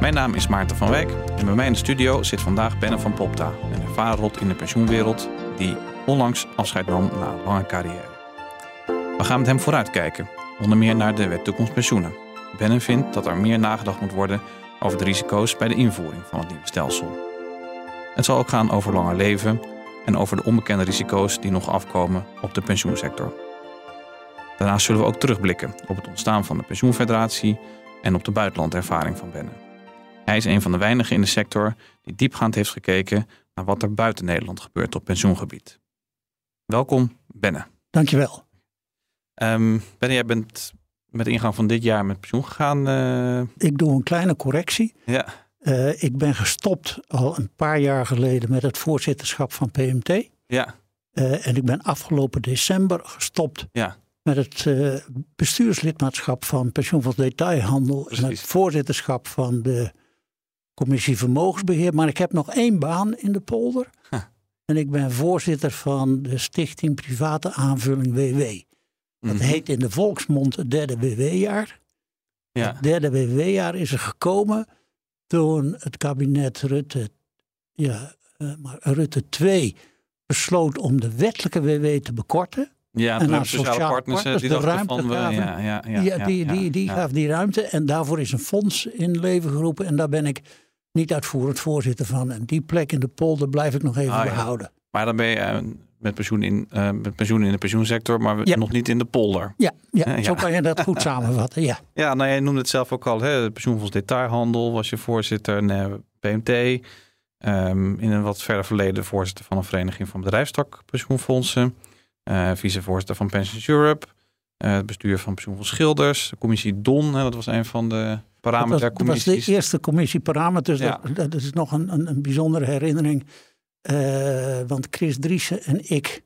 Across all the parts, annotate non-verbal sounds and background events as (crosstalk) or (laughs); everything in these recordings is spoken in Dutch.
Mijn naam is Maarten van Wijk en bij mij in de studio zit vandaag Benne van Popta, een ervaren rot in de pensioenwereld die onlangs afscheid nam na een lange carrière. We gaan met hem vooruitkijken, onder meer naar de wet toekomst pensioenen. Benne vindt dat er meer nagedacht moet worden over de risico's bij de invoering van het nieuwe stelsel. Het zal ook gaan over langer leven en over de onbekende risico's die nog afkomen op de pensioensector. Daarnaast zullen we ook terugblikken op het ontstaan van de pensioenfederatie en op de buitenlandervaring van Benne. Hij is een van de weinigen in de sector die diepgaand heeft gekeken naar wat er buiten Nederland gebeurt op pensioengebied. Welkom, Benne. Dankjewel. Um, Benne, jij bent met de ingang van dit jaar met pensioen gegaan. Uh... Ik doe een kleine correctie. Ja. Uh, ik ben gestopt al een paar jaar geleden met het voorzitterschap van PMT. Ja. Uh, en ik ben afgelopen december gestopt ja met het uh, bestuurslidmaatschap van Pensioenfonds Detailhandel Precies. en het voorzitterschap van de Commissie Vermogensbeheer. Maar ik heb nog één baan in de polder. Huh. En ik ben voorzitter van de Stichting Private Aanvulling WW. Dat Mhm. heet in de volksmond het derde WW-jaar. Ja. Het derde WW-jaar is er gekomen toen het kabinet Rutte, ja, uh, maar Rutte 2 besloot om de wettelijke WW te bekorten. Ja, En aan sociale, sociale partners, partners die de ruimte van, we- gaven. ja, ja, ja, die, die, die ja. gaf die ruimte en daarvoor is een fonds in leven geroepen. En daar ben ik niet uitvoerend voorzitter van. En die plek in de polder blijf ik nog even Ah, ja. behouden. Maar dan ben je eh, met pensioen, in, eh, met pensioen in de pensioensector, maar Ja. nog niet in de polder. Ja, ja, Ja, ja. zo kan je dat goed (laughs) samenvatten. Ja. Ja, nou jij noemde het zelf ook al. Hè? Het pensioenfonds Detailhandel was je voorzitter. Nee, PMT. ehm, in een wat verder verleden voorzitter van een vereniging van bedrijfstak pensioenfondsen. eh vicevoorzitter van Pensions Europe. Eh, het bestuur van pensioenfonds Schilders. De commissie DON, hè, dat was een van de was, dat was de eerste commissie parameters. Ja. Dat, dat is nog een, een, een bijzondere herinnering. Eh, want Chris Driessen en ik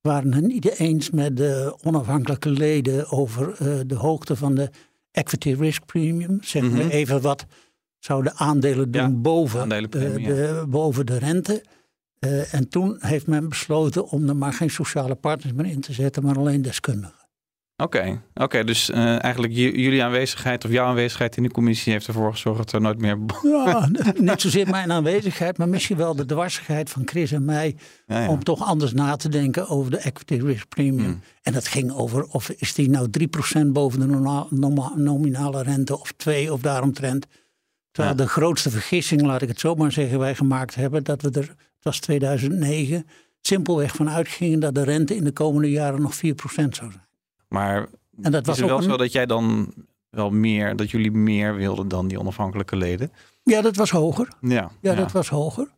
waren het niet eens met de onafhankelijke leden over eh, de hoogte van de equity risk premium. Zeg maar Mhm. even wat zouden aandelen doen Ja, boven, de, boven de rente. En toen heeft men besloten om er maar geen sociale partners meer in te zetten, maar alleen deskundigen. Oké, oké, dus eh, eigenlijk jullie aanwezigheid of jouw aanwezigheid in de commissie heeft ervoor gezorgd dat er nooit meer. Ja, (laughs) niet zozeer mijn aanwezigheid, maar misschien wel de dwarsigheid van Chris en mij Ja, ja. om toch anders na te denken over de equity risk premium. Hmm. En dat ging over of is die nou 3% boven de nominale rente of 2 of daaromtrent. Terwijl Ja. de grootste vergissing, laat ik het zo maar zeggen, wij gemaakt hebben dat we er, het was 2009, simpelweg van uitgingen dat de rente in de komende jaren nog 4% zou zijn. Maar En dat is was het ook wel een- zo dat jij dan wel meer, dat jullie meer wilden dan die onafhankelijke leden? Ja, dat was hoger. Ja, Ja, dat was hoger.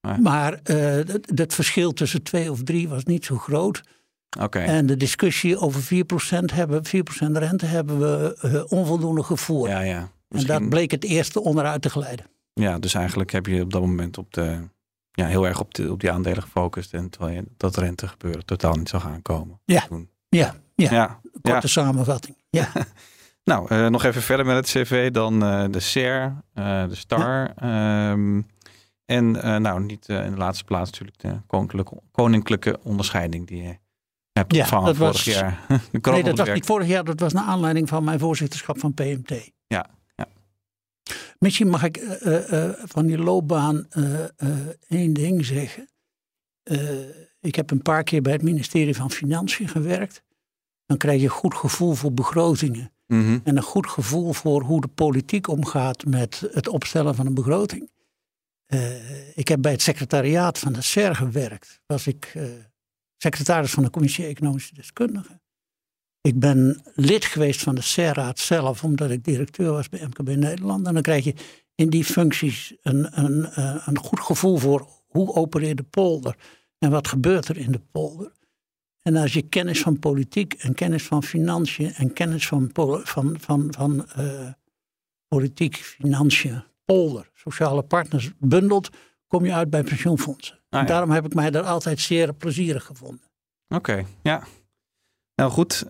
Maar- Maar eh, het, het verschil tussen 2 of 3 was niet zo groot. Oké. En de discussie over 4%, hebben, 4% rente hebben we eh, onvoldoende gevoerd. Ja, ja. en dat bleek het eerste onderuit te glijden. ja, dus eigenlijk heb je op dat moment op de, ja, heel erg op, de, op die aandelen gefocust. En terwijl je dat rente gebeuren totaal niet zou gaan komen. Ja. Toen. Ja, ja. ja. korte samenvatting. Ja. (laughs) (laughs) Nou, eh, nog even verder met het cv. Dan eh, de SER, eh, de STAR. ehm, en nou, niet in de laatste plaats natuurlijk de koninklijke, koninklijke onderscheiding die je hebt ontvangen dat vorig was- jaar. (laughs) Nee, dat was niet vorig jaar, dat was naar aanleiding van mijn voorzitterschap van PMT. Ja. Misschien mag ik van die loopbaan één ding zeggen. Ik heb een paar keer bij het ministerie van Financiën gewerkt. Dan krijg je een goed gevoel voor begrotingen. Mhm. en een goed gevoel voor hoe de politiek omgaat met het opstellen van een begroting. Eh, ik heb bij het secretariaat van de SER gewerkt. Was ik eh, secretaris van de Commissie Economische Deskundigen. Ik ben lid geweest van de SER-raad zelf, omdat ik directeur was bij MKB Nederland. En dan krijg je in die functies een, een, eh, een goed gevoel voor hoe opereert de polder en wat gebeurt er in de polder. En als je kennis van politiek en kennis van financiën en kennis van, van, van, van eh, politiek, financiën, polder, sociale partners, bundelt, kom je uit bij pensioenfondsen. Ah, ja. daarom heb ik mij daar altijd zeer plezierig gevonden. Oké, ja. Nou goed,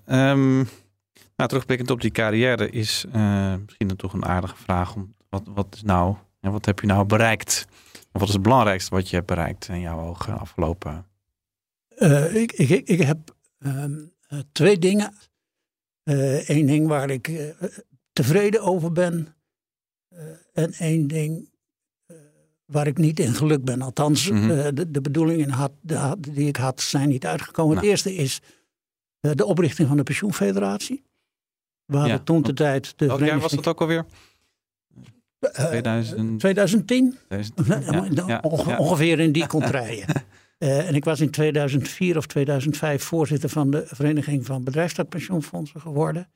nou, terugblikkend op die carrière is eh, misschien dan toch een aardige vraag. Om, wat, wat, is nou, wat heb je nou bereikt? Of wat is het belangrijkste wat je hebt bereikt in jouw ogen afgelopen? Eh, ik, ik, ik heb ehm, eh, twee dingen. Eén ding waar ik eh, tevreden over ben. eh, en één ding eh, waar ik niet in geluk ben. Althans, Mhm. eh, de, de bedoelingen had, de, die ik had zijn niet uitgekomen. Nou. Het eerste is eh, de oprichting van de pensioenfederatie. We hadden Ja, toen de tijd de Welk jaar was dat ook alweer? eh, 2000? 2010? 2000? Ja, Ja, ja, onge- ja. Ongeveer in die contraien. (laughs) Eh, en ik was in 2004 of 2005 voorzitter van de Vereniging van Bedrijfstakpensioenfondsen geworden.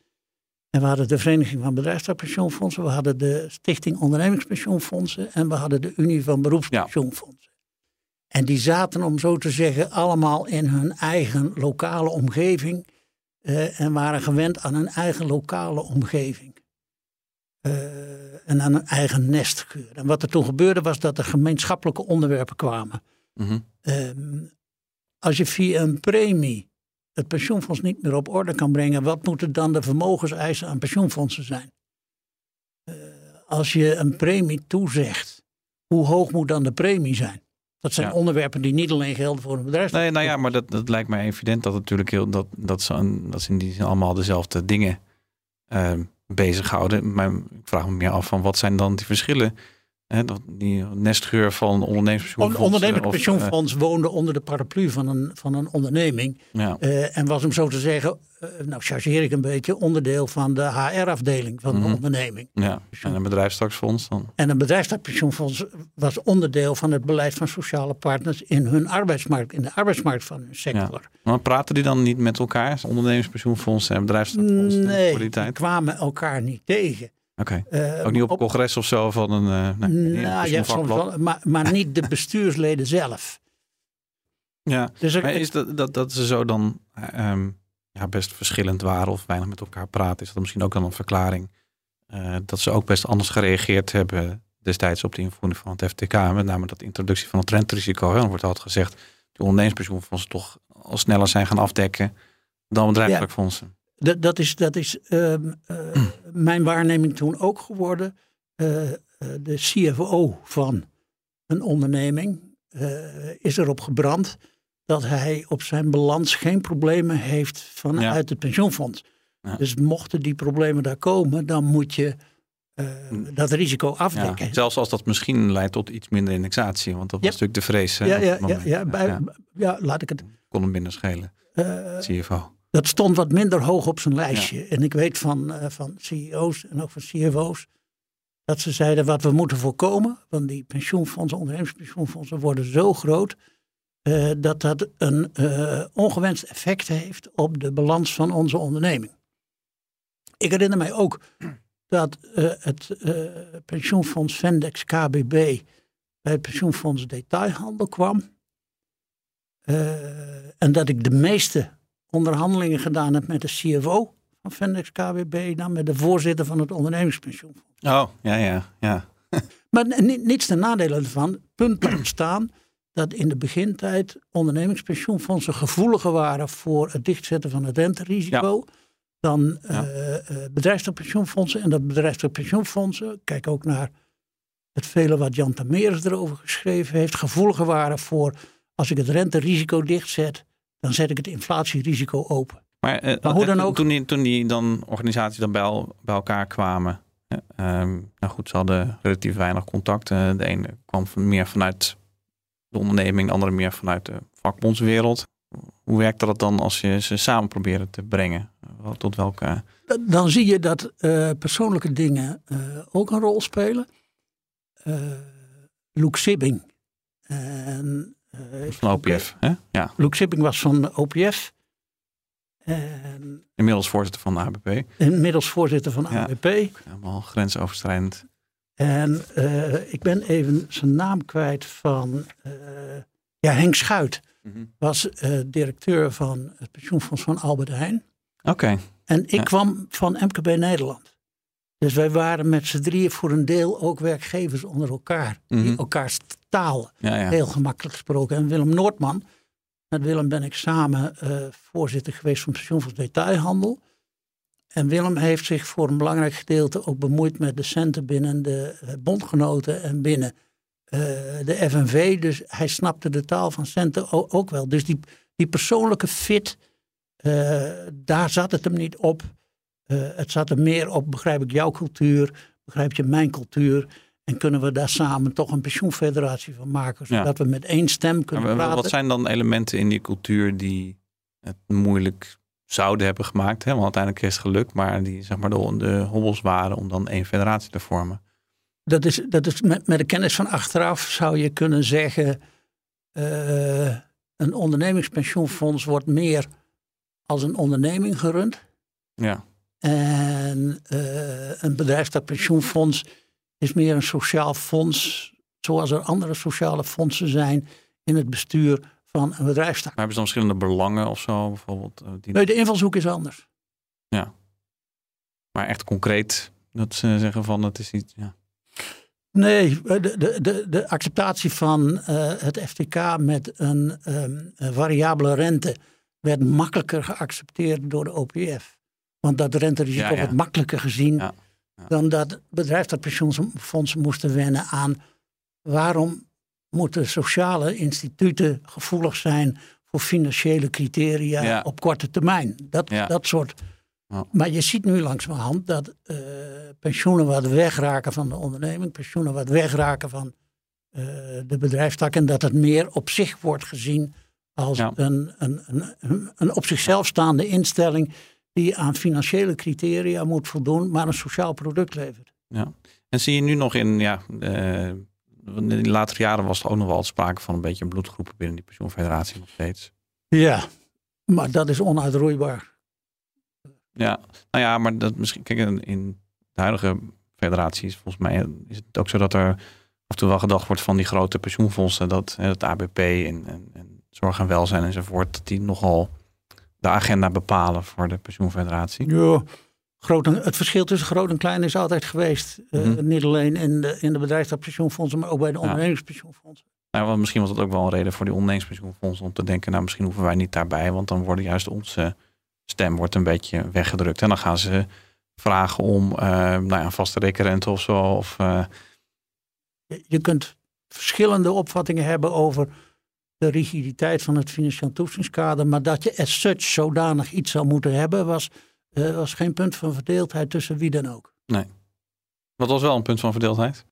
En we hadden de Vereniging van Bedrijfstakpensioenfondsen, we hadden de Stichting Ondernemingspensioenfondsen en we hadden de Unie van Beroepspensioenfondsen. En die zaten, om zo te zeggen, allemaal in hun eigen lokale omgeving eh, en waren gewend aan een eigen lokale omgeving. Eh, en aan een eigen nestgeur. En wat er toen gebeurde was dat er gemeenschappelijke onderwerpen kwamen. Mhm. Ehm, als je via een premie het pensioenfonds niet meer op orde kan brengen, wat moeten dan de vermogenseisen aan pensioenfondsen zijn? Eh, als je een premie toezegt, hoe hoog moet dan de premie zijn? Dat zijn Ja. onderwerpen die niet alleen gelden voor een bedrijf. Nee, nou ja, maar dat, dat lijkt mij evident dat natuurlijk heel dat, dat, ze, een- dat ze in die zin allemaal dezelfde dingen ehm bezighouden. Maar ik vraag me meer af van wat zijn dan die verschillen? Hè, die nestgeur van Een ondernemerspensioenfondsen. ondernemingspensioenfonds woonde onder de paraplu van een, van een onderneming. eh, ja. eh, en was om zo te zeggen, eh, nou chargeer ik een beetje, onderdeel van de HR-afdeling van Mhm. de onderneming. ja, en een bedrijfstaksfonds dan. En een bedrijfstakpensioenfonds was onderdeel van het beleid van sociale partners in hun arbeidsmarkt, in de arbeidsmarkt van hun sector. Maar praten die dan niet met elkaar? Ondernemingspensioenfondsen en bedrijfstakfondsen Nee, die kwamen elkaar niet tegen. Oké. Eh, Ook niet op, op- congres of zo van een. eh nee, een nou, ja, soms pensioenvakblad? wel, maar, maar niet de bestuursleden zelf. (laughs) Ja, Dus maar is dat, dat, dat ze zo dan ehm, ja, best verschillend waren of weinig met elkaar praten, is dat misschien ook dan een verklaring eh, dat ze ook best anders gereageerd hebben destijds op de invoering van het FTK, met name dat introductie van het rentrisico. Hè. Dan wordt altijd gezegd, de ondernemingspensioenfondsen toch al sneller zijn gaan afdekken dan bedrijfstakfondsen. Dat, dat is, dat is ehm, eh, mijn waarneming toen ook geworden. Eh, eh, de CFO van een onderneming is erop gebrand dat hij op zijn balans geen problemen heeft vanuit het pensioenfonds. Ja. Dus mochten die problemen daar komen, dan moet je eh, dat risico afdekken. Ja, zelfs als dat misschien leidt tot iets minder indexatie, want dat was natuurlijk de vrees. Ja, ja, ja, ja, bij, Ja, ja, laat ik het. kon hem minder schelen, eh, CFO. Dat stond wat minder hoog op zijn lijstje. En ik weet van, eh, van CEO's en ook van CFO's dat ze zeiden wat we moeten voorkomen. Want die pensioenfondsen, ondernemingspensioenfondsen worden zo groot. eh, dat dat een eh, ongewenst effect heeft op de balans van onze onderneming. Ik herinner mij ook dat het pensioenfonds Vendex KBB bij het pensioenfonds Detailhandel kwam. En dat ik de meeste onderhandelingen gedaan heb met de CFO van Vendex KBB dan met de voorzitter van het ondernemingspensioenfonds. Oh, ja, ja, ja. (laughs) Maar ni- niets ten nadele ervan. Punt blijft staan dat in de begintijd ondernemingspensioenfondsen gevoeliger waren voor het dichtzetten van het renterisico dan Ja. eh, eh, bedrijfspensioenfondsen. En dat bedrijfspensioenfondsen, kijk ook naar het vele wat Jan Tameres erover geschreven heeft, gevoeliger waren voor als ik het renterisico dichtzet, dan zet ik het inflatierisico open. Maar, eh, Maar hoe dan toen- ook- Toen die, toen die dan organisaties dan bij, el- bij elkaar kwamen. eh, ehm, nou goed, ze hadden relatief weinig contact. Eh, de ene kwam meer vanuit de onderneming, de andere meer vanuit de vakbondswereld. Hoe werkte dat dan als je ze samen probeerde te brengen? Tot welke... dan zie je dat eh, persoonlijke dingen eh, ook een rol spelen. Eh Luke Sibbing. En, eh, Van ook, OPF, hè? Ja, eh, Luke Sibbing was van de OPF. En inmiddels voorzitter van de ABP. inmiddels voorzitter van Ja. ABP. Helemaal grensoverschrijdend. En eh, ik ben even zijn naam kwijt van... eh, ja, Henk Schuit was eh, directeur van het pensioenfonds van Albert Heijn. Oké, En ik Ja. kwam van MKB Nederland. Dus wij waren met z'n drieën voor een deel ook werkgevers onder elkaar. Die Mhm. elkaars taal Ja, ja. heel gemakkelijk gesproken. En Willem Noordman, met Willem ben ik samen eh, voorzitter geweest van Pensioenfonds Detailhandel. En Willem heeft zich voor een belangrijk gedeelte ook bemoeid met de centen binnen de eh, bondgenoten en binnen eh, de FNV. Dus hij snapte de taal van centen ook wel. Dus die, die persoonlijke fit, daar zat het hem niet op. Eh, het zat er meer op, begrijp ik jouw cultuur, begrijp je mijn cultuur. En kunnen we daar samen toch een pensioenfederatie van maken, Ja. zodat we met één stem kunnen Maar praten. wat zijn dan elementen in die cultuur die het moeilijk zouden hebben gemaakt? Hè? Want uiteindelijk is het gelukt, maar die zeg maar de, de hobbels waren om dan één federatie te vormen. Dat is, dat is met, met de kennis van achteraf zou je kunnen zeggen, eh, een ondernemingspensioenfonds wordt meer als een onderneming gerund. Ja, En eh, een bedrijfstakpensioenfonds is meer een sociaal fonds, zoals er andere sociale fondsen zijn in het bestuur van een bedrijfstak. maar hebben ze dan verschillende belangen of zo? Bijvoorbeeld, eh, die, Nee, de invalshoek is anders. Maar echt concreet dat ze zeggen van het is iets. Ja. Nee, de, de, de, de acceptatie van eh, het FTK met een, ehm, een variabele rente werd makkelijker geaccepteerd door de OPF. Want dat renterisico ja. werd makkelijker gezien Ja, ja. dan dat bedrijfstakpensioenfondsen moesten wennen aan waarom moeten sociale instituten gevoelig zijn voor financiële criteria Ja. op korte termijn. Dat, Ja. dat soort. Maar je ziet nu langzamerhand dat eh, pensioenen wat wegraken van de onderneming, pensioenen wat wegraken van eh, de bedrijfstak en dat het meer op zich wordt gezien als Ja. een, een, een, een op zichzelf staande instelling die aan financiële criteria moet voldoen, maar een sociaal product levert. Ja. En zie je nu nog in, ja, eh, in de latere jaren was er ook nog wel sprake van een beetje een bloedgroepen binnen die pensioenfederatie nog steeds. Ja, maar dat is onuitroeibaar. Ja, nou ja, maar dat misschien, kijk, in, de huidige federatie is volgens mij is het ook zo dat er af en toe wel gedacht wordt van die grote pensioenfondsen, dat het ABP en, en, en zorg en welzijn enzovoort, dat die nogal de agenda bepalen voor de pensioenfederatie. Ja, groot en, het verschil tussen groot en klein is altijd geweest. Eh, Mhm. niet alleen in de, in de bedrijfstakpensioenfondsen, maar ook bij de ondernemingspensioenfondsen. Nou, misschien was dat ook wel een reden voor die ondernemingspensioenfondsen om te denken, nou misschien hoeven wij niet daarbij, want dan wordt juist onze stem wordt een beetje weggedrukt. En dan gaan ze vragen om eh, nou ja, een vaste rekenrente of zo. Of, eh, Je, je kunt verschillende opvattingen hebben over de rigiditeit van het financieel toetsingskader, maar dat je as such zodanig iets zou moeten hebben, was, eh, was geen punt van verdeeldheid tussen wie dan ook. wat was wel een punt van verdeeldheid?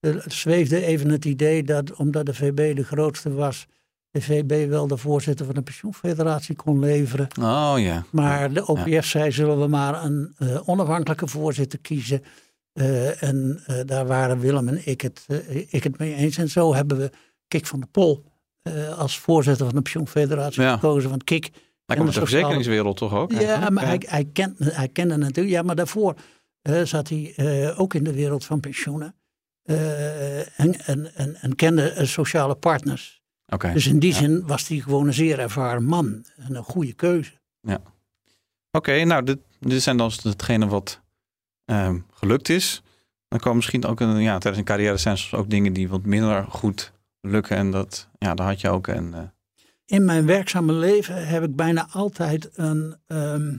Er zweefde even het idee dat omdat de VB de grootste was, de VB wel de voorzitter van de pensioenfederatie kon leveren. Oh ja. Maar de OPF zei, zullen we maar een eh, onafhankelijke voorzitter kiezen. Eh, en eh, daar waren Willem en ik het, eh, ik het mee eens. En zo hebben we Kik van der Pol eh, als voorzitter van de pensioenfederatie Ja. gekozen. Want Kik, Hij komt uit de verzekeringswereld toch ook? ja, maar hij, hij, kent, hij kende natuurlijk. Ja, maar daarvoor eh, zat hij eh, ook in de wereld van pensioenen. En, en, en, en kende sociale partners. Oké. Dus in die Ja. zin was hij gewoon een zeer ervaren man. En een goede keuze. Oké, nou, dit, dit zijn dan hetgene wat ehm, gelukt is. Dan komen misschien ook een, ja, tijdens een carrière zijn soms ook dingen die wat minder goed lukken. En dat, ja, daar had je ook een. eh, In mijn werkzame leven heb ik bijna altijd een ehm,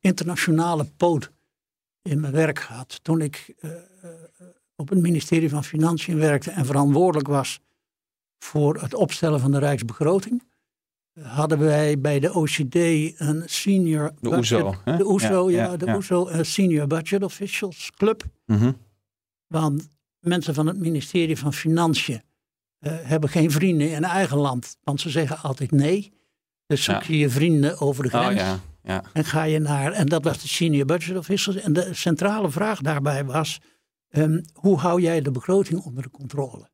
internationale poot in mijn werk gehad. Toen ik eh, eh, op het ministerie van Financiën werkte en verantwoordelijk was voor het opstellen van de Rijksbegroting, hadden wij bij de OCD een senior de budget- OESO. hè? De OESO, ja, ja, de ja. OESO Senior Budget Officials Club. Want mensen van het ministerie van Financiën eh, hebben geen vrienden in eigen land. Want ze zeggen altijd nee. Dus zoek Ja. je je vrienden over de Oh grens. ja, ja. En ga je naar, en dat was de senior budget officials. En de centrale vraag daarbij was, ehm, hoe hou jij de begroting onder de controle?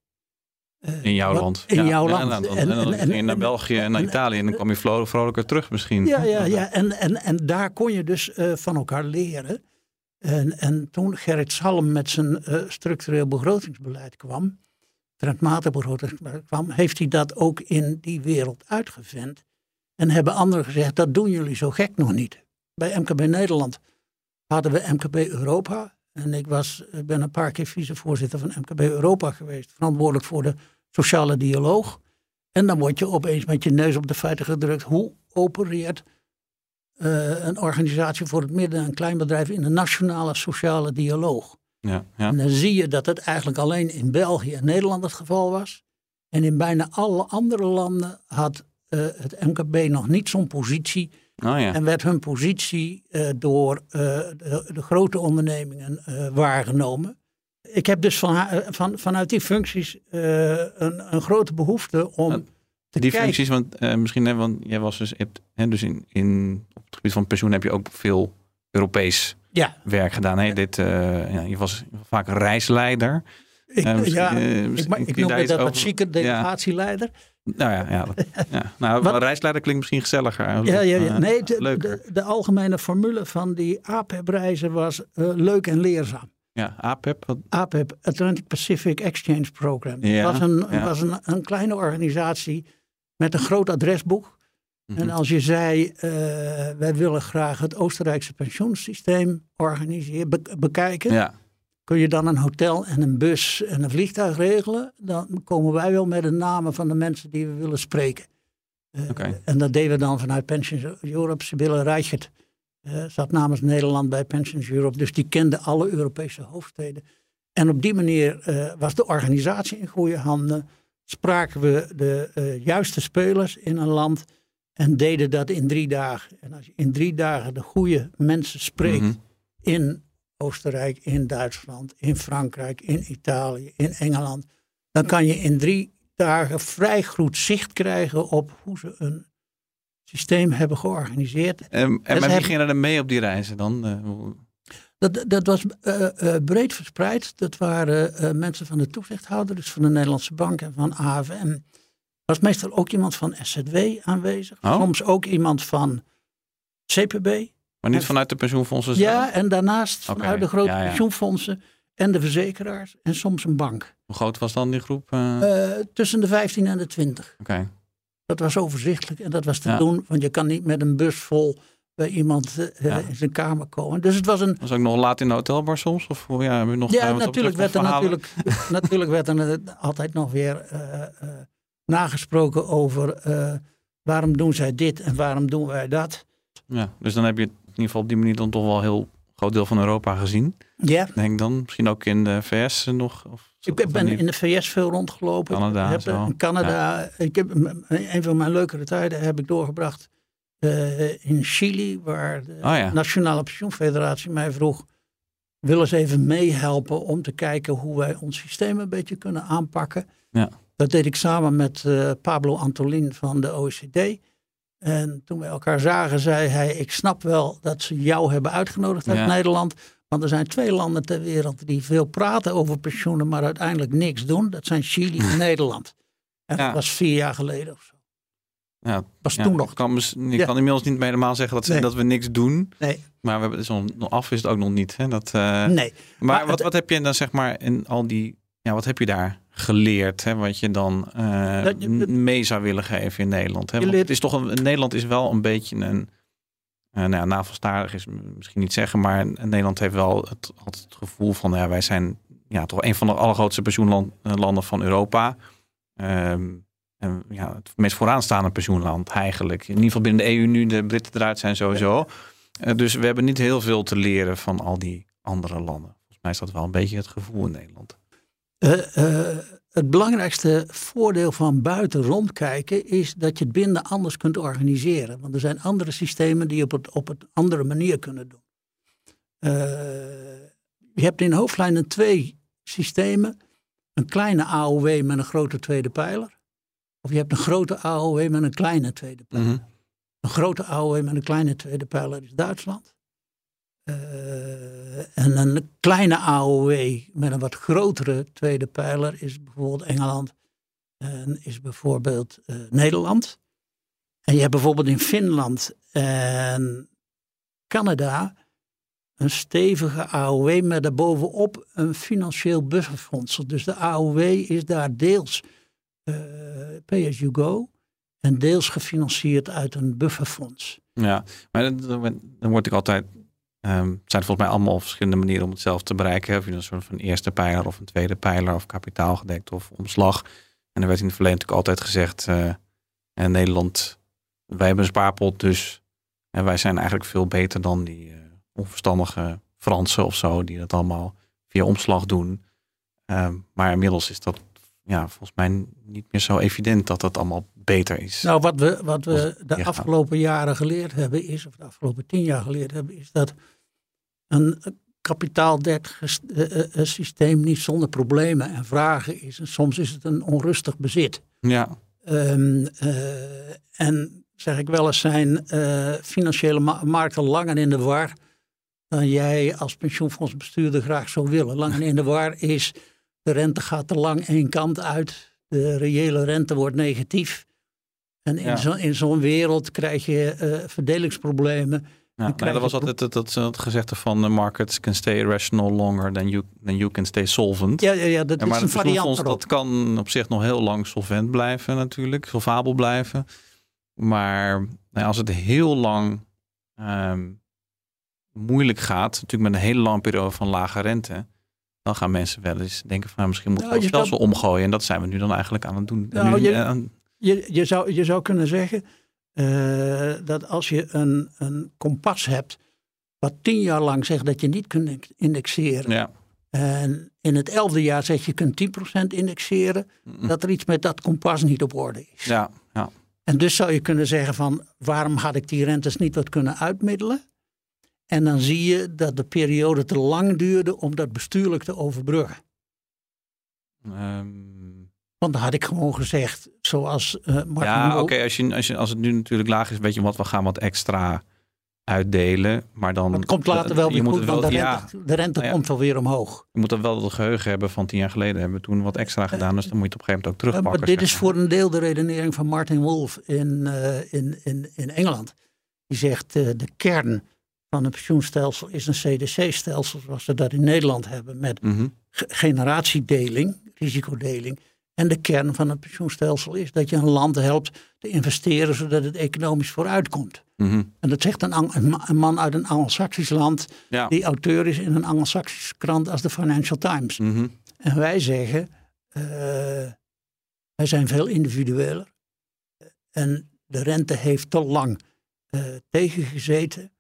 Eh, In jouw wat- land. In Ja, jouw land. En, dan- En- en dan en- ging je naar België en naar Italië. En dan kwam je vro- vrolijker terug misschien. Ja, ja, (laughs) ja. En, en, en daar kon je dus eh, van elkaar leren. En, en toen Gerrit Salm met zijn structureel begrotingsbeleid kwam, trendmatig begrotingsbeleid kwam, heeft hij dat ook in die wereld uitgevent. En hebben anderen gezegd, dat doen jullie zo gek nog niet. Bij MKB Nederland hadden we MKB Europa. En ik was, ik ben een paar keer vicevoorzitter van MKB Europa geweest. Verantwoordelijk voor de sociale dialoog. En dan word je opeens met je neus op de feiten gedrukt. Hoe opereert uh, een organisatie voor het midden- en kleinbedrijf in de nationale sociale dialoog? Ja, ja. En dan zie je dat het eigenlijk alleen in België en Nederland het geval was. En in bijna alle andere landen had uh, het MKB nog niet zo'n positie. Oh, ja. En werd hun positie uh, door de, de, grote ondernemingen waargenomen. Ik heb dus van, van, vanuit die functies een, een grote behoefte om te die kijken. functies, want misschien, hè, want jij was dus, hebt, hè, dus in, in, op het gebied van pensioen heb je ook veel Europees ja. werk gedaan. Hè? Dit, uh, ja, je was vaak reisleider. Ik, uh, ja, uh, ik, ik noem dat wat chique delegatieleider. Ja. Nou ja, ja, ja. Nou, (laughs) wat, reisleider klinkt misschien gezelliger. Ja, ja, ja. nee, de, de, de, algemene formule van die APEP-reizen was leuk en leerzaam. Ja, APEP? Wat? APEP, Atlantic Pacific Exchange Program. Het Ja, was, een, was een, een kleine organisatie met een groot adresboek. Mhm. En als je zei, uh, wij willen graag het Oostenrijkse pensioensysteem organiseren, be bekijken. Ja. Kun je dan een hotel en een bus en een vliegtuig regelen? Dan komen wij wel met de namen van de mensen die we willen spreken. Uh, okay. En dat deden we dan vanuit Pensions Europe. Sibylle Reichert uh, zat namens Nederland bij Pensions Europe. Dus die kende alle Europese hoofdsteden. En op die manier uh, was de organisatie in goede handen. Spraken we de juiste spelers in een land. En deden dat in drie dagen. En als je in drie dagen de goede mensen spreekt. Mhm. In Oostenrijk, in Duitsland, in Frankrijk, in Italië, in Engeland. Dan kan je in drie dagen vrij goed zicht krijgen op hoe ze een systeem hebben georganiseerd. En, en met wie gingen er mee op die reizen dan? Eh, Dat, dat was eh, eh, breed verspreid. Dat waren mensen van de toezichthouder, dus van de Nederlandse Bank en van AFM. Was meestal ook iemand van SZW aanwezig. Oh. Soms ook iemand van CPB. maar niet vanuit de pensioenfondsen Ja, zelf? en daarnaast vanuit de grote ja, ja. pensioenfondsen en de verzekeraars en soms een bank. Hoe groot was dan die groep? Eh, Eh, tussen de 15 en de 20. Oké. Dat was overzichtelijk en dat was te Ja. doen, want je kan niet met een bus vol bij iemand eh, Ja. in zijn kamer komen. Dus het was een, Was ook nog laat in de hotelbar soms? Of ja, hebben we nog, Ja, natuurlijk werd, er natuurlijk, (laughs) natuurlijk werd er altijd nog weer nagesproken over eh, waarom doen zij dit en waarom doen wij dat. Ja, dus dan heb je in ieder geval op die manier dan toch wel een heel groot deel van Europa gezien. Ja, Denk dan. Misschien ook in de VS nog. Of, ik ben in de VS veel rondgelopen. Canada, Ik heb, zo. In Canada, ik heb, een van mijn leukere tijden heb ik doorgebracht eh, in Chili, waar de Oh ja. Nationale Pensioenfederatie mij vroeg, wil eens even meehelpen om te kijken hoe wij ons systeem een beetje kunnen aanpakken. Ja. Dat deed ik samen met eh, Pablo Antolin van de OECD. En toen we elkaar zagen, zei hij: Ik snap wel dat ze jou hebben uitgenodigd uit Ja. Nederland. Want er zijn twee landen ter wereld die veel praten over pensioenen, maar uiteindelijk niks doen. Dat zijn Chili en (laughs) Nederland. En Ja. dat was vier jaar geleden of zo. Ja, Was ja, toen nog. Ik kan, ik kan inmiddels niet helemaal zeggen dat, Nee. dat we niks doen. Nee, Maar we hebben, nog af is het ook nog niet. Hè? Dat, eh, nee. Maar, Maar wat, het- wat heb je dan zeg maar in al die. Ja, wat heb je daar geleerd? Hè? Wat je dan eh, Dat mee zou willen geven in Nederland? Hè? Want het is toch een, Nederland is wel een beetje een. eh nou ja, navelstarig is misschien niet zeggen, maar Nederland heeft wel het, altijd het gevoel van ja, wij zijn ja, toch een van de allergrootste pensioenlanden van Europa. Ehm, en ja, het meest vooraanstaande pensioenland eigenlijk. In ieder geval binnen de EU nu, de Britten eruit zijn sowieso. Eh, dus we hebben niet heel veel te leren van al die andere landen. Volgens mij is dat wel een beetje het gevoel in Nederland. Eh, eh, het belangrijkste voordeel van buiten rondkijken is dat je het binnen anders kunt organiseren. Want er zijn andere systemen die op het op een andere manier kunnen doen. Eh, je hebt in hoofdlijnen twee systemen. Een kleine AOW met een grote tweede pijler. Of je hebt een grote AOW met een kleine tweede pijler. Mhm. Een grote AOW met een kleine tweede pijler is Duitsland. Eh, en een kleine AOW met een wat grotere tweede pijler is bijvoorbeeld Engeland. En is bijvoorbeeld eh, Nederland. En je hebt bijvoorbeeld in Finland en Canada een stevige AOW met daarbovenop een financieel bufferfonds. Dus de AOW is daar deels eh pay as you go en deels gefinancierd uit een bufferfonds. Ja, maar dan- dan word ik altijd Ehm, het zijn volgens mij allemaal verschillende manieren om het zelf te bereiken. Of je een soort van eerste pijler of een tweede pijler of kapitaalgedekt of omslag. En er werd in het verleden natuurlijk altijd gezegd, uh, in Nederland, wij hebben een spaarpot, dus en wij zijn eigenlijk veel beter dan die uh, onverstandige Fransen of zo, die dat allemaal via omslag doen. Ehm, maar inmiddels is dat ja, volgens mij niet meer zo evident dat dat allemaal beter is. Nou, wat we, wat we de afgelopen jaren geleerd hebben is, of de afgelopen tien jaar geleerd hebben, is dat een kapitaaldek eh, eh, systeem niet zonder problemen en vragen is. En soms is het een onrustig bezit. Ja. Um, en zeg ik wel eens, zijn financiële markten langer in de war dan jij als pensioenfondsbestuurder graag zou willen. Langer in de war is de rente gaat te lang één kant uit. De reële rente wordt negatief. En in zo'n wereld krijg je uh, verdelingsproblemen. Ja, nou, dat was altijd het, dat, dat gezegde van de markets can stay rational longer than you, than you can stay solvent. Ja, ja, ja dat is een variant Dat kan op zich nog heel lang solvent blijven natuurlijk, solvabel blijven. Maar nou, als het heel lang um, moeilijk gaat, natuurlijk met een hele lange periode van lage rente, dan gaan mensen wel eens denken van nou, misschien moeten we nou, het stelsel omgooien. En dat zijn we nu dan eigenlijk aan het doen. Nou, je, eh, je, je, zou, je zou kunnen zeggen uh, dat als je een, een kompas hebt wat tien jaar lang zegt dat je niet kunt indexeren. Ja. En in het elfde jaar zegt je kunt 10% indexeren. Dat er iets met dat kompas niet op orde is. Ja, ja. En dus zou je kunnen zeggen van waarom had ik die rentes niet wat kunnen uitmiddelen? En dan zie je dat de periode te lang duurde om dat bestuurlijk te overbruggen. Um... Want dan had ik gewoon gezegd, zoals uh, Ja, oké, als, je, als, je, als het nu natuurlijk laag is, weet je wat, we gaan wat extra uitdelen. Maar dan. Het komt later wel weer goed, want de rente, de rente komt wel weer omhoog. Je moet dan wel het geheugen hebben van tien jaar geleden hebben we toen wat extra gedaan. Dus dan moet je het op een gegeven moment ook terugpakken. maar dit is voor een deel de redenering van Martin Wolf in, uh, in, in, in Engeland. Die zegt uh, de kern van een pensioenstelsel is een CDC-stelsel, zoals we dat in Nederland hebben, met mhm. generatiedeling, risicodeling. En de kern van het pensioenstelsel is dat je een land helpt te investeren zodat het economisch vooruit komt. Mhm. En dat zegt een, een, man uit een Anglo-Saxisch land, die auteur is in een Anglo-Saxische krant als de Financial Times. Mhm. En wij zeggen, uh, wij zijn veel individueler. En de rente heeft te lang uh, tegengezeten.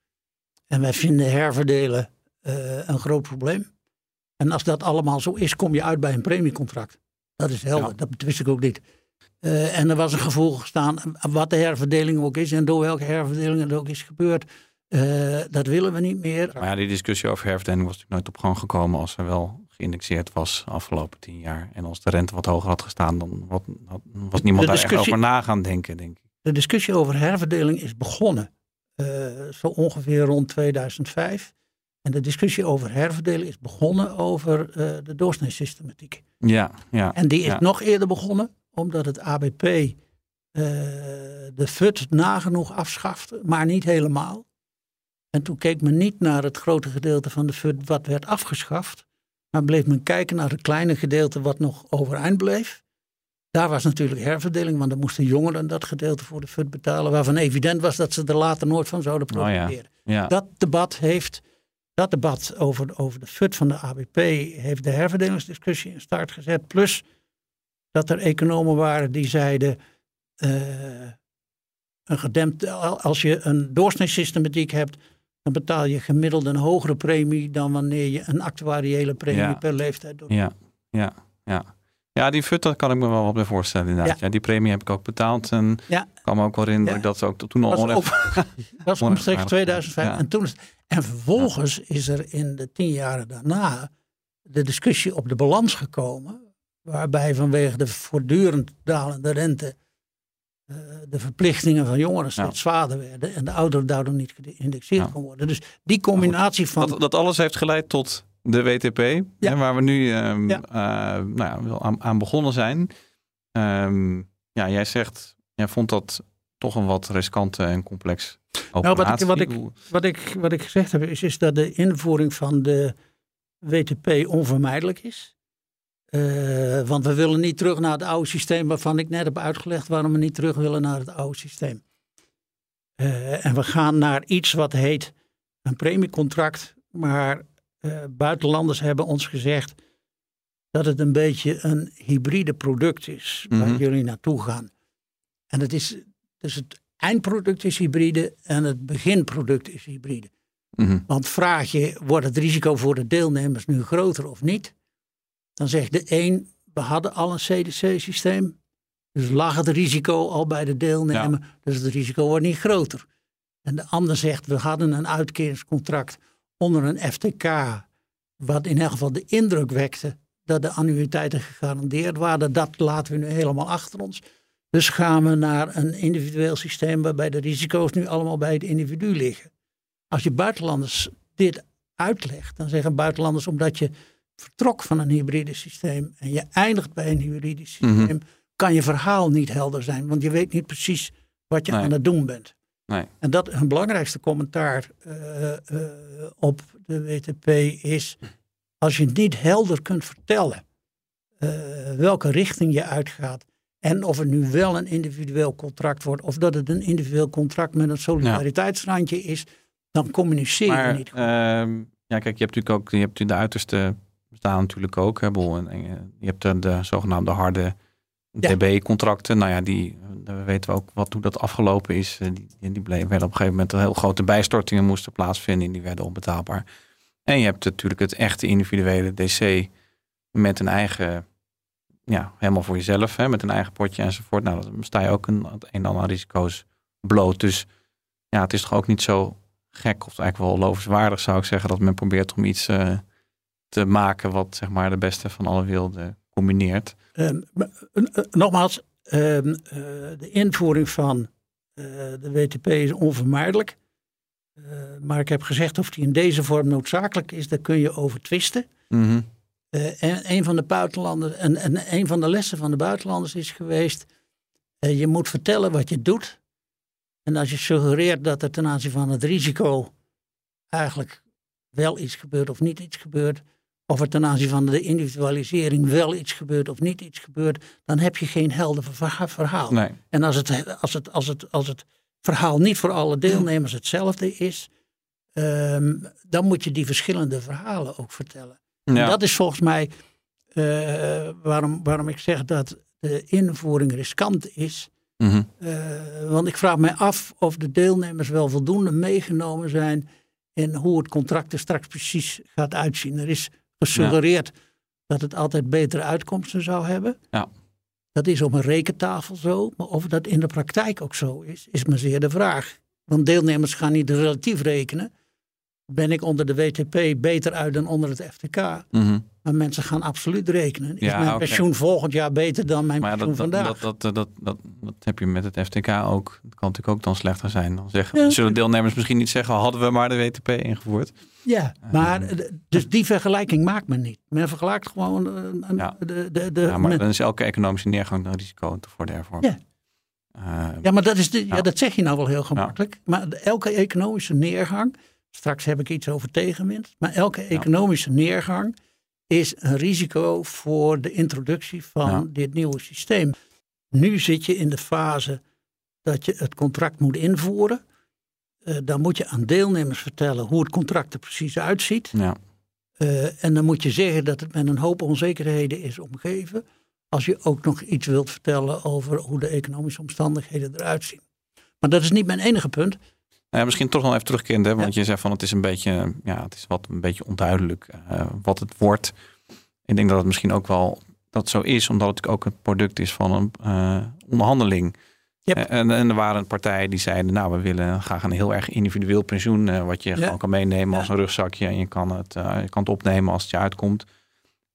En wij vinden herverdelen uh, een groot probleem. En als dat allemaal zo is, kom je uit bij een premiecontract. Dat is helder, dat wist ik ook niet. Uh, en er was een gevoel gestaan, wat de herverdeling ook is en door welke herverdeling het ook is gebeurd, uh, dat willen we niet meer. Maar ja, die discussie over herverdeling was natuurlijk nooit op gang gekomen als er wel geïndexeerd was de afgelopen tien jaar. En als de rente wat hoger had gestaan, dan wat, was niemand daar echt over na gaan denken, denk ik. De discussie over herverdeling is begonnen uh, zo ongeveer rond 2005. En de discussie over herverdelen is begonnen over uh, de doorsneesystematiek. Ja, ja. En die is ja. nog eerder begonnen, omdat het ABP uh, de FUT nagenoeg afschafte, maar niet helemaal. En toen keek men niet naar het grote gedeelte van de FUT wat werd afgeschaft, maar bleef men kijken naar het kleine gedeelte wat nog overeind bleef. Daar was natuurlijk herverdeling, want dan moesten jongeren dat gedeelte voor de FUT betalen, waarvan evident was dat ze er later nooit van zouden profiteren. Oh ja. Ja. Dat debat heeft, dat debat over, over de FUT van de ABP heeft de herverdelingsdiscussie in start gezet. Plus dat er economen waren die zeiden, uh, een gedempt, als je een doorsneesystematiek hebt, dan betaal je gemiddeld een hogere premie dan wanneer je een actuariële premie Ja. per leeftijd doet. Ja, ja, ja. Ja, die FUT, kan ik me wel wat bij voorstellen inderdaad. Ja. die premie heb ik ook betaald. En Ja. ik kan me ook wel herinneren Ja. dat ze ook toen al Was onrecht- (laughs) Dat was omstreeks 2005. Ja. En, toen is, en vervolgens is er in de tien jaren daarna de discussie op de balans gekomen. Waarbij vanwege de voortdurend dalende rente eh, de verplichtingen van jongeren steeds zwaarder werden. En de ouderen daardoor niet geïndexeerd Ja. kon worden. Dus die combinatie van... Dat, dat alles heeft geleid tot de WTP, hè, waar we nu eh, nou ja, wel aan, aan begonnen zijn. Ehm, ja, jij zegt, jij vond dat toch een wat riskante en complex Nou, wat ik, wat, ik, wat, ik, wat ik gezegd heb is, is dat de invoering van de WTP onvermijdelijk is. Eh, want we willen niet terug naar het oude systeem waarvan ik net heb uitgelegd waarom we niet terug willen naar het oude systeem. Eh, en we gaan naar iets wat heet een premiecontract. Maar uh, buitenlanders hebben ons gezegd dat het een beetje een hybride product is waar Mhm. jullie naartoe gaan. En het is, dus het eindproduct is hybride en het beginproduct is hybride. Mhm. Want vraag je, wordt het risico voor de deelnemers nu groter of niet? Dan zegt de een, we hadden al een CDC-systeem. Dus lag het risico al bij de deelnemer. Dus het risico wordt niet groter. En de ander zegt, we hadden een uitkeringscontract onder een FTK. Wat in elk geval de indruk wekte dat de annuïteiten gegarandeerd waren. Dat laten we nu helemaal achter ons. Dus gaan we naar een individueel systeem waarbij de risico's nu allemaal bij het individu liggen. Als je buitenlanders dit uitlegt, dan zeggen buitenlanders omdat je vertrok van een hybride systeem en je eindigt bij een hybride systeem, Mhm. kan je verhaal niet helder zijn, want je weet niet precies wat je Nee. aan het doen bent. Nee. En dat een belangrijkste commentaar eh, eh, op de WTP is, als je niet helder kunt vertellen eh, welke richting je uitgaat en of het nu wel een individueel contract wordt of dat het een individueel contract met een solidariteitsrandje is, dan communiceer je niet goed. ehm, ja, kijk, je hebt natuurlijk ook je hebt de uiterste bestaan natuurlijk ook. Hè, Bol, en, en, eh, je hebt de, de zogenaamde harde Ja. DB-contracten. Nou ja, die weten we ook wat hoe dat afgelopen is. Eh, Die, die bleven, werden op een gegeven moment heel grote bijstortingen moesten plaatsvinden. En die werden onbetaalbaar. En je hebt natuurlijk het echte individuele DC met een eigen, ja, helemaal voor jezelf, hè, met een eigen potje enzovoort. Nou, dan sta je ook een, het een en ander risico's bloot. Dus ja, het is toch ook niet zo gek of eigenlijk wel lovenswaardig zou ik zeggen dat men probeert om iets eh, te maken wat zeg maar de beste van alle werelden combineert. Eh, nogmaals, ehm, eh, de invoering van de WTP is onvermijdelijk. Maar ik heb gezegd of die in deze vorm noodzakelijk is, daar kun je over twisten. Mhm. Eh, en een van de buitenlanders, en, en een van de lessen van de buitenlanders is geweest, eh, je moet vertellen wat je doet. En als je suggereert dat er ten aanzien van het risico eigenlijk wel iets gebeurt of niet iets gebeurt, of er ten aanzien van de individualisering wel iets gebeurt of niet iets gebeurt, dan heb je geen helder verha- verhaal. Nee. En als het, als, het, als, het, als het verhaal niet voor alle deelnemers hetzelfde is, ehm, dan moet je die verschillende verhalen ook vertellen. Ja. dat is volgens mij eh, waarom, waarom ik zeg dat de invoering riskant is. Mhm. Eh, want ik vraag mij af of de deelnemers wel voldoende meegenomen zijn in hoe het contract er straks precies gaat uitzien. Er is gesuggereerd dat het altijd betere uitkomsten zou hebben. Ja. Dat is op een rekentafel zo, maar of dat in de praktijk ook zo is, is maar zeer de vraag. Want deelnemers gaan niet relatief rekenen. Ben ik onder de WTP beter uit dan onder het FTK? Mhm. Maar mensen gaan absoluut rekenen. Is Ja, mijn pensioen volgend jaar beter dan mijn Maar pensioen dat, vandaag? dat, dat, dat, dat, dat heb je met het FTK ook. Dat kan natuurlijk ook dan slechter zijn. Dan zeggen, Ja. Zullen deelnemers misschien niet zeggen, hadden we maar de WTP ingevoerd? Ja, maar eh, dus die vergelijking maakt men niet. Men vergelijkt gewoon eh, Ja. de, de, de, Ja, maar dan is elke economische neergang een risico voor de hervorming. Ja. Eh, ja, maar dat, is de, ja. Ja. dat zeg je nou wel heel gemakkelijk. Maar elke economische neergang, straks heb ik iets over tegenwind, maar elke economische neergang is een risico voor de introductie van Ja. dit nieuwe systeem. Nu zit je in de fase dat je het contract moet invoeren. Eh, dan moet je aan deelnemers vertellen hoe het contract er precies uitziet. ja. Eh, en dan moet je zeggen dat het met een hoop onzekerheden is omgeven. Als je ook nog iets wilt vertellen over hoe de economische omstandigheden eruit zien. Maar dat is niet mijn enige punt. Nou ja, misschien toch nog even terugkerend, hè? want Ja. je zegt van het is een beetje, ja, het is wat een beetje onduidelijk eh, wat het wordt. Ik denk dat het misschien ook wel dat zo is, omdat het ook het product is van een eh, onderhandeling. Yep. Eh, En, en er waren partijen die zeiden, nou we willen graag een heel erg individueel pensioen, wat je Ja. gewoon kan meenemen als een rugzakje en je kan het, je kan het opnemen als het je uitkomt.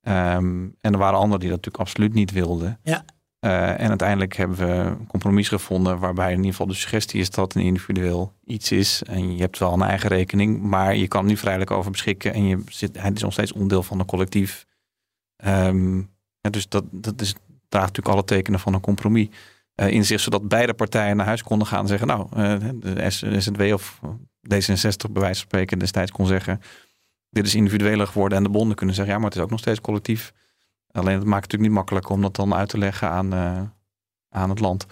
Ehm, en er waren anderen die dat natuurlijk absoluut niet wilden. Ja. Eh, en uiteindelijk hebben we een compromis gevonden waarbij in ieder geval de suggestie is dat een individueel iets is. En je hebt wel een eigen rekening, maar je kan nu vrijelijk over beschikken. En je zit, het is nog steeds onderdeel van een collectief. Ehm, dus dat, dat is, draagt natuurlijk alle tekenen van een compromis eh, in zich, zodat beide partijen naar huis konden gaan en zeggen, nou, eh, de SNW of D66 bij wijze van spreken destijds kon zeggen, dit is individueler geworden en de bonden kunnen zeggen, ja, maar het is ook nog steeds collectief. Alleen het maakt het natuurlijk niet makkelijker om dat dan uit te leggen aan, eh, aan het land.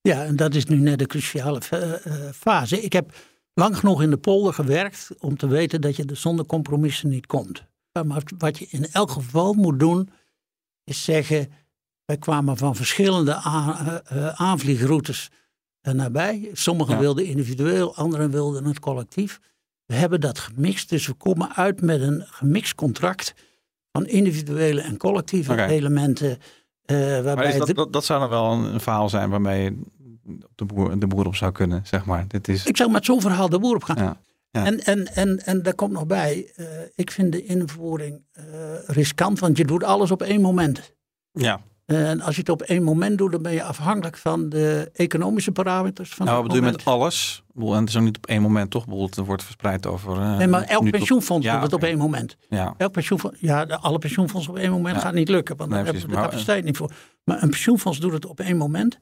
Ja, en dat is nu net de cruciale eh, eh, fase. Ik heb lang genoeg in de polder gewerkt om te weten dat je er zonder compromissen niet komt. Maar wat je in elk geval moet doen, is zeggen: wij kwamen van verschillende aan, aanvliegroutes nabij. Sommigen wilden individueel, anderen wilden het collectief. We hebben dat gemixt, dus we komen uit met een gemixt contract van individuele en collectieve elementen. Uh, waarbij dat, dat, dat, zou dan wel een, verhaal zijn waarmee de boer, de boer op zou kunnen, zeg maar. Dit is... Ik zou met zo'n verhaal de boer op gaan. Ja. Ja. En, en, en, en daar komt nog bij, uh, ik vind de invoering uh, riskant, want je doet alles op één moment. Ja. En als je het op één moment doet, dan ben je afhankelijk van de economische parameters. Van nou, wat bedoel je met alles? En het is ook niet op één moment, toch? Het wordt verspreid over. Uh, nee, maar elk pensioenfonds doet het op één moment. Ja. Elk pensioenfonds, ja, alle pensioenfondsen op één moment gaat niet lukken, want nee, daar hebben we de capaciteit niet voor. Maar een pensioenfonds doet het op één moment.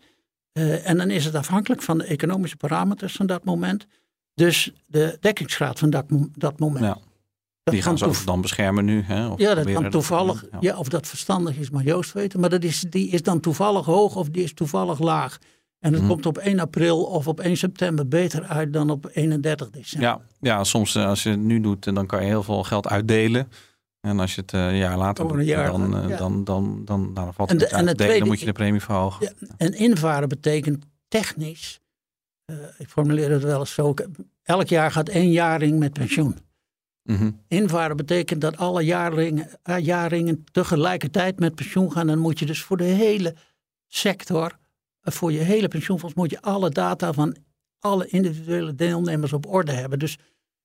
Uh, en dan is het afhankelijk van de economische parameters van dat moment. Dus de dekkingsgraad van dat, dat moment. Ja. Die gaan ze dan beschermen nu. Hè? Of ja, dat kan toevallig. ja. of dat verstandig is, maar Joost weten. Maar dat is, die is dan toevallig hoog of die is toevallig laag. En het mhm. komt op 1 april of op 1 september beter uit dan op 31 december. Ja, ja soms eh, als je het nu doet, dan kan je heel veel geld uitdelen. En als je het een jaar later doet, dan, dan, dan, dan, dan, dan, dan valt het en uit. dan moet je de premie verhogen. Ja, en invaren betekent technisch, uh, ik formuleer het wel eens zo, elk jaar gaat één jaring met pensioen. Mm Invaren betekent dat alle jaarringen, uh, jaarringen tegelijkertijd met pensioen gaan. Dan moet je dus voor de hele sector, uh, voor je hele pensioenfonds, moet je alle data van alle individuele deelnemers op orde hebben. Dus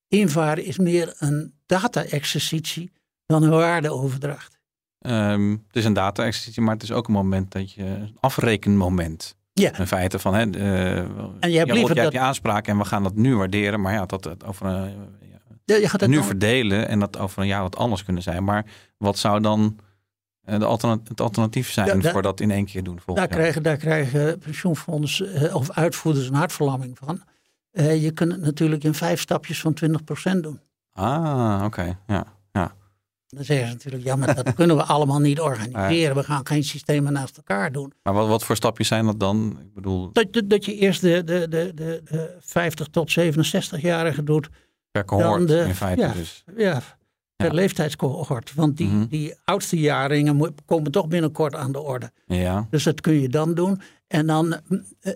invaren is meer een data-exercitie dan een waardeoverdracht. Um, het is een data-exercitie, maar het is ook een moment dat je een afrekenmoment. Ja. In feite van, hè, uh, en je hebt, liever je, dat... je aanspraak en we gaan dat nu waarderen, maar ja, dat, dat over een ja, je gaat het nu verdelen en dat over een jaar wat anders kunnen zijn. Maar wat zou dan eh, de alternatief, het alternatief zijn voor dat in één keer doen? Daar krijgen, daar krijgen pensioenfonds eh, of uitvoerders een hartverlamming van. Uh, je kunt het natuurlijk in vijf stapjes van 20% doen. Ah, oké. Ja, ja. Dan zeggen ze natuurlijk, ja, maar dat (laughs) kunnen we allemaal niet organiseren. We gaan geen systemen naast elkaar doen. Maar wat, wat voor stapjes zijn dat dan? Ik bedoel... dat, dat, dat je eerst de, de, de, de, 50 tot 67-jarigen doet Per cohort de, in feite ja, dus. Ja, per leeftijdscohort. Want die, mhm. die oudste jaringen komen toch binnenkort aan de orde. Ja. Dus dat kun je dan doen. En dan uh,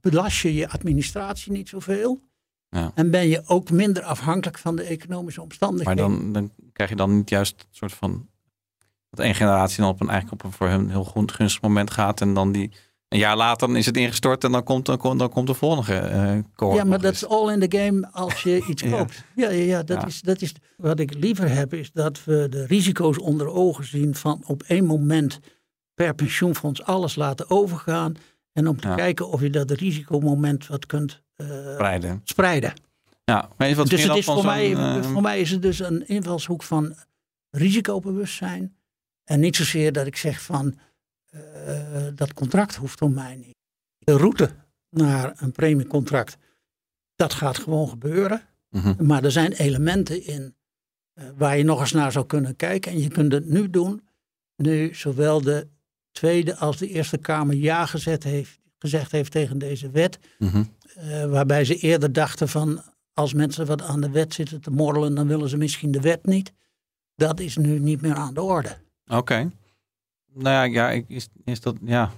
belast je je administratie niet zoveel. Ja. En ben je ook minder afhankelijk van de economische omstandigheden. Maar dan, dan krijg je dan niet juist een soort van... dat één generatie dan op een, eigenlijk op een voor hun heel gunstig moment gaat... en dan die een jaar later is het ingestort en dan komt, dan komt, dan komt de volgende uh, Ja, maar dat is all in the game als je (laughs) iets koopt. ja, ja, ja, dat, Is, dat is wat ik liever heb, is dat we de risico's onder ogen zien van op één moment per pensioenfonds alles laten overgaan. En om te kijken of je dat risicomoment wat kunt uh, spreiden. spreiden. Ja, maar wat dus het is voor, mij, uh... voor mij is het dus een invalshoek van risicobewustzijn. En niet zozeer dat ik zeg van dat contract hoeft voor mij niet. De route naar een premiecontract, dat gaat gewoon gebeuren. Mhm. Maar er zijn elementen in uh, waar je nog eens naar zou kunnen kijken. En je kunt het nu doen, nu zowel de Tweede als de Eerste Kamer ja gezet heeft, gezegd heeft tegen deze wet. Mhm. uh, waarbij ze eerder dachten van als mensen wat aan de wet zitten te morrelen, dan willen ze misschien de wet niet. Dat is nu niet meer aan de orde. Oké. Nou ja, ja is, is dat, ja.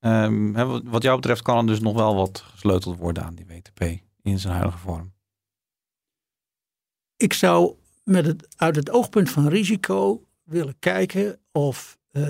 Um, wat jou betreft kan er dus nog wel wat gesleuteld worden aan die WTP in zijn huidige vorm. Ik zou met het, uit het oogpunt van risico willen kijken of uh,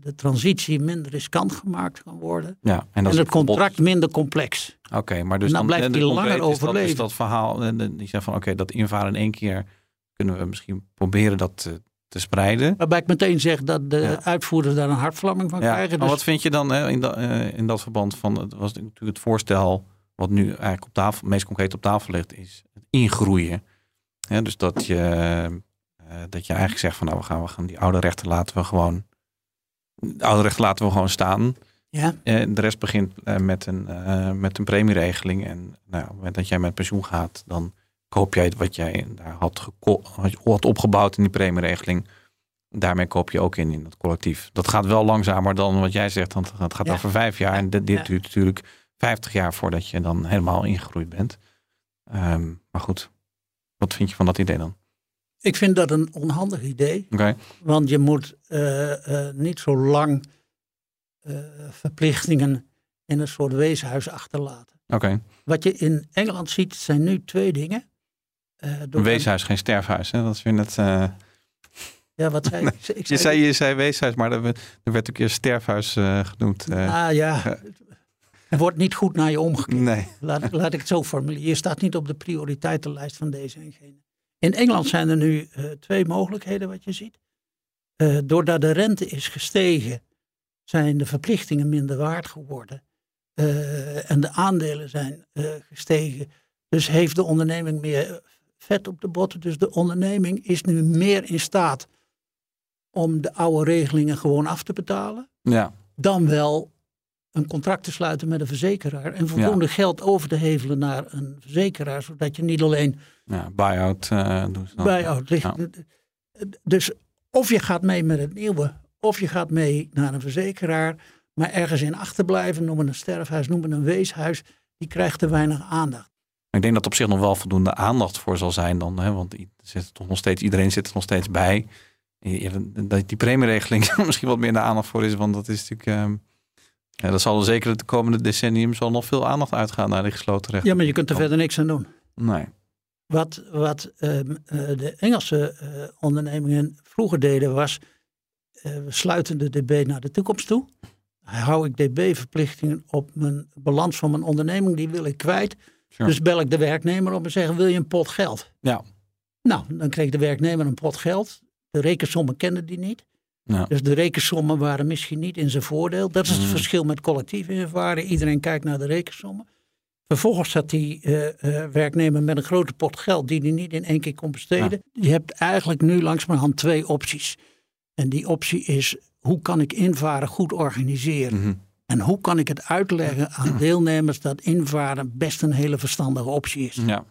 de transitie minder riskant gemaakt kan worden. Ja, en, en het contract minder complex. Oké, maar dus dan, dan blijft hij langer overleven. Is dat, dat verhaal, die zegt van oké, dat invaren in één keer kunnen we misschien proberen dat te spreiden. Waarbij ik meteen zeg dat de uitvoerders daar een hartvlamming van krijgen. Maar dus... wat vind je dan hè, in, dat, uh, in dat verband van, het was natuurlijk het voorstel wat nu eigenlijk op tafel, meest concreet op tafel ligt, is het ingroeien. Ja, dus dat je, uh, dat je eigenlijk zegt van nou, we gaan, we gaan die oude rechten laten we gewoon, de oude rechten laten we gewoon staan. Ja. En de rest begint uh, met, een, met een premieregeling. En nou, op het moment dat jij met pensioen gaat, dan koop jij wat jij daar had, had opgebouwd in die premieregeling. Daarmee koop je ook in in het collectief. Dat gaat wel langzamer dan wat jij zegt. Want het gaat over vijf jaar. En dit, duurt natuurlijk vijftig jaar voordat je dan helemaal ingegroeid bent. Ehm, maar goed, wat vind je van dat idee dan? Ik vind dat een onhandig idee. Want je moet uh, uh, niet zo lang uh, verplichtingen in een soort weeshuis achterlaten. Wat je in Engeland ziet zijn nu twee dingen. Een weeshuis, geen sterfhuis. Hè? Dat is weer net... Ja, wat zei (laughs) ik? ik je, zei, je zei weeshuis, maar er, er werd een keer sterfhuis genoemd. Ah ja, er wordt niet goed naar je omgekeken. Nee. Laat, laat ik het zo formuleren. Je staat niet op de prioriteitenlijst van deze en gene. In Engeland zijn er nu uh, twee mogelijkheden wat je ziet. Uh, doordat de rente is gestegen, zijn de verplichtingen minder waard geworden. Uh, en de aandelen zijn gestegen. Dus heeft de onderneming meer vet op de botten. Dus de onderneming is nu meer in staat om de oude regelingen gewoon af te betalen. Ja. Dan wel een contract te sluiten met een verzekeraar. En voldoende ja. geld over te hevelen naar een verzekeraar. Zodat je niet alleen ja, buy-out uh, dan. Buy-out. Ja. Dus of je gaat mee met het nieuwe, of je gaat mee naar een verzekeraar. Maar ergens in achterblijven, noemen een sterfhuis, noemen een weeshuis, die krijgt te weinig aandacht. Ik denk dat op zich nog wel voldoende aandacht voor zal zijn dan. Hè? Want zit toch nog steeds, iedereen zit er nog steeds bij. Dat die premieregeling (laughs) misschien wat meer de aandacht voor is. Want dat is natuurlijk... Um, ja, dat zal zeker de komende decennium zal nog veel aandacht uitgaan naar die gesloten rechten. Ja, maar je kunt er verder niks aan doen. Nee. Wat, wat um, uh, de Engelse uh, ondernemingen vroeger deden was, uh, we sluiten de DB naar de toekomst toe. Hou ik DB-verplichtingen op mijn balans van mijn onderneming, die wil ik kwijt. Sure. Dus bel ik de werknemer op en zeg, wil je een pot geld? Ja. Nou, dan kreeg de werknemer een pot geld. De rekensommen kenden die niet. Ja. Dus de rekensommen waren misschien niet in zijn voordeel. Dat is het mm. verschil met collectief invaren. Iedereen kijkt naar de rekensommen. Vervolgens zat die uh, uh, werknemer met een grote pot geld die hij niet in één keer kon besteden. Ja. Je hebt eigenlijk nu langzamerhand twee opties. En die optie is, hoe kan ik invaren goed organiseren? Mm -hmm. En hoe kan ik het uitleggen aan deelnemers dat invaren best een hele verstandige optie is? Ja.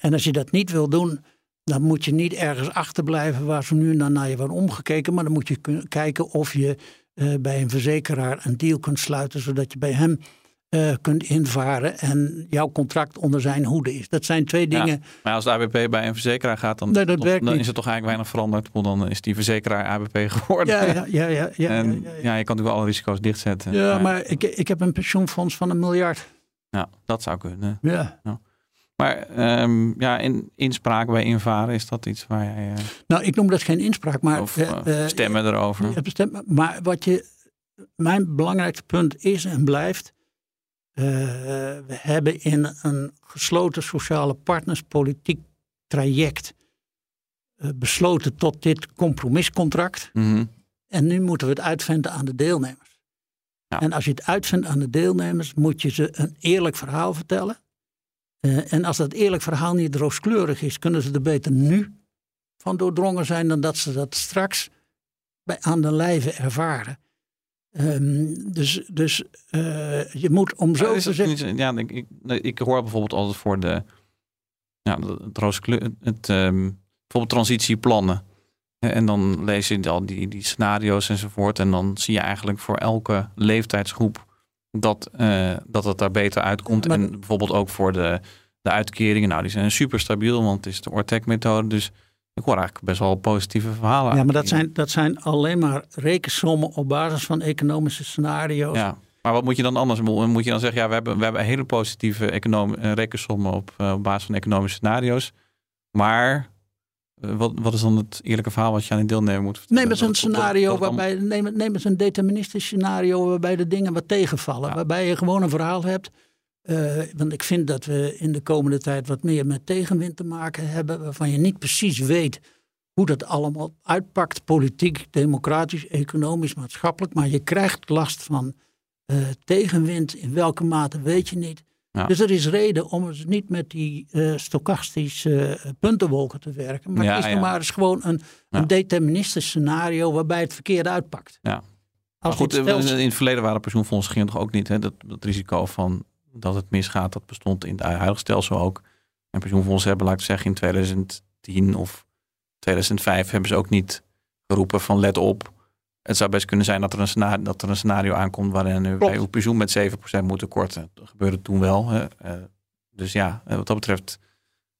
En als je dat niet wil doen, dan moet je niet ergens achterblijven waar ze nu en dan naar je worden omgekeken. Maar dan moet je kijken of je uh, bij een verzekeraar een deal kunt sluiten, zodat je bij hem uh, kunt invaren en jouw contract onder zijn hoede is. Dat zijn twee dingen. Ja, maar als de ABP bij een verzekeraar gaat, dan, nee, dat werkt dan niet. is het toch eigenlijk weinig veranderd. Dan is die verzekeraar ABP geworden. Ja, ja, ja. ja, ja, en, ja, je kan natuurlijk alle risico's dichtzetten. Ja, maar ik, ik heb een pensioenfonds van een miljard. Ja, dat zou kunnen. Ja. Maar um, ja, in inspraak bij invaren, is dat iets waar jij... Uh, nou, ik noem dat geen inspraak, maar... Of uh, stemmen erover. Stemmen, maar wat je... Mijn belangrijkste punt is en blijft... Uh, we hebben in een gesloten sociale partnerspolitiek traject besloten tot dit compromiscontract. Mm -hmm. En nu moeten we het uitvinden aan de deelnemers. Ja. En als je het uitvindt aan de deelnemers, moet je ze een eerlijk verhaal vertellen. Uh, en als dat eerlijk verhaal niet rooskleurig is, kunnen ze er beter nu van doordrongen zijn dan dat ze dat straks bij aan de lijve ervaren. Um, dus dus uh, je moet om zo te zeggen. Ja, ik, ik, ik, hoor bijvoorbeeld altijd voor de. Ja, het rooskleur. Het, um, bijvoorbeeld transitieplannen. En dan lees je al die, die scenario's enzovoort. En dan zie je eigenlijk voor elke leeftijdsgroep dat, uh, dat het daar beter uitkomt. Maar, en bijvoorbeeld ook voor de, de uitkeringen. Nou, die zijn super stabiel, want het is de Ortec-methode. Dus ik hoor eigenlijk best wel positieve verhalen. Ja, maar dat zijn, dat zijn alleen maar rekensommen op basis van economische scenario's. Ja, maar wat moet je dan anders? Moet je dan zeggen, ja, we hebben, we hebben hele positieve econom, rekensommen op, uh, op basis van economische scenario's. Maar uh, wat, wat is dan het eerlijke verhaal wat je aan die deelnemer moet vertellen? Neem eens een scenario waarbij, neem, neem eens een deterministisch scenario waarbij de dingen wat tegenvallen. Ja. Waarbij je gewoon een verhaal hebt. Uh, want ik vind dat we in de komende tijd wat meer met tegenwind te maken hebben. Waarvan je niet precies weet hoe dat allemaal uitpakt. Politiek, democratisch, economisch, maatschappelijk. Maar je krijgt last van uh, tegenwind. In welke mate weet je niet. Ja. Dus er is reden om eens niet met die uh, stokastische uh, puntenwolken te werken. Maar Ja, het is ja. nog maar eens gewoon een, deterministisch scenario waarbij het verkeerd uitpakt. Ja. Maar goed, in het verleden waren pensioenfondsen ging toch ook niet. Hè? Dat, dat risico van dat het misgaat, dat bestond in het huidige stelsel ook. En pensioenfondsen hebben, laten we zeggen, in 2010 of 2005 hebben ze ook niet geroepen van let op. Het zou best kunnen zijn dat er een scenario, dat er een scenario aankomt waarin we bij uw pensioen met 7% moeten korten. Dat gebeurde toen wel. Hè? Eh, dus ja, eh, wat dat betreft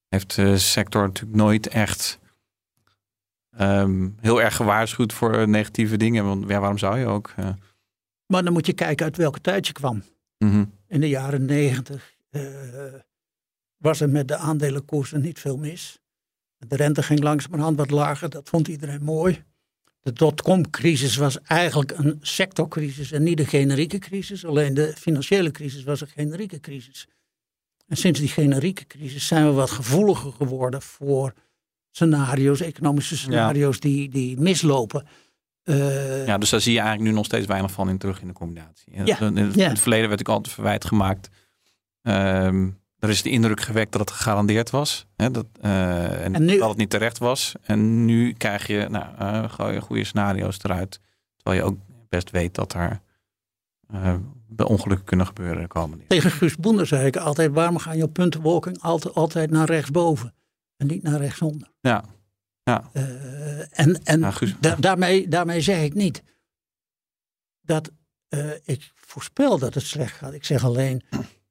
heeft de sector natuurlijk nooit echt ehm, heel erg gewaarschuwd voor negatieve dingen. Want ja, waarom zou je ook? Uh... Maar dan moet je kijken uit welke tijd je kwam. Mhm. In de jaren negentig uh, was er met de aandelenkoersen niet veel mis. De rente ging langzamerhand wat lager, dat vond iedereen mooi. De dotcom-crisis was eigenlijk een sectorcrisis en niet een generieke crisis. Alleen de financiële crisis was een generieke crisis. En sinds die generieke crisis zijn we wat gevoeliger geworden voor scenario's, economische scenario's die, die mislopen. Uh, ja, dus daar zie je eigenlijk nu nog steeds weinig van in terug in de combinatie. Ja, in, het, het verleden werd ik altijd verwijt gemaakt. Um, er is de indruk gewekt dat het gegarandeerd was. Hè, dat, uh, en, dat het niet terecht was. En nu krijg je, nou, uh, gooi je goede scenario's eruit. Terwijl je ook best weet dat er uh, ongelukken kunnen gebeuren de komende Tegen Guus Boender zei ik altijd, waarom gaan je puntenwolking altijd, altijd naar rechtsboven en niet naar rechtsonder? Ja. Ja. en en da daarmee, daarmee zeg ik niet dat ik voorspel dat het slecht gaat. Ik zeg alleen,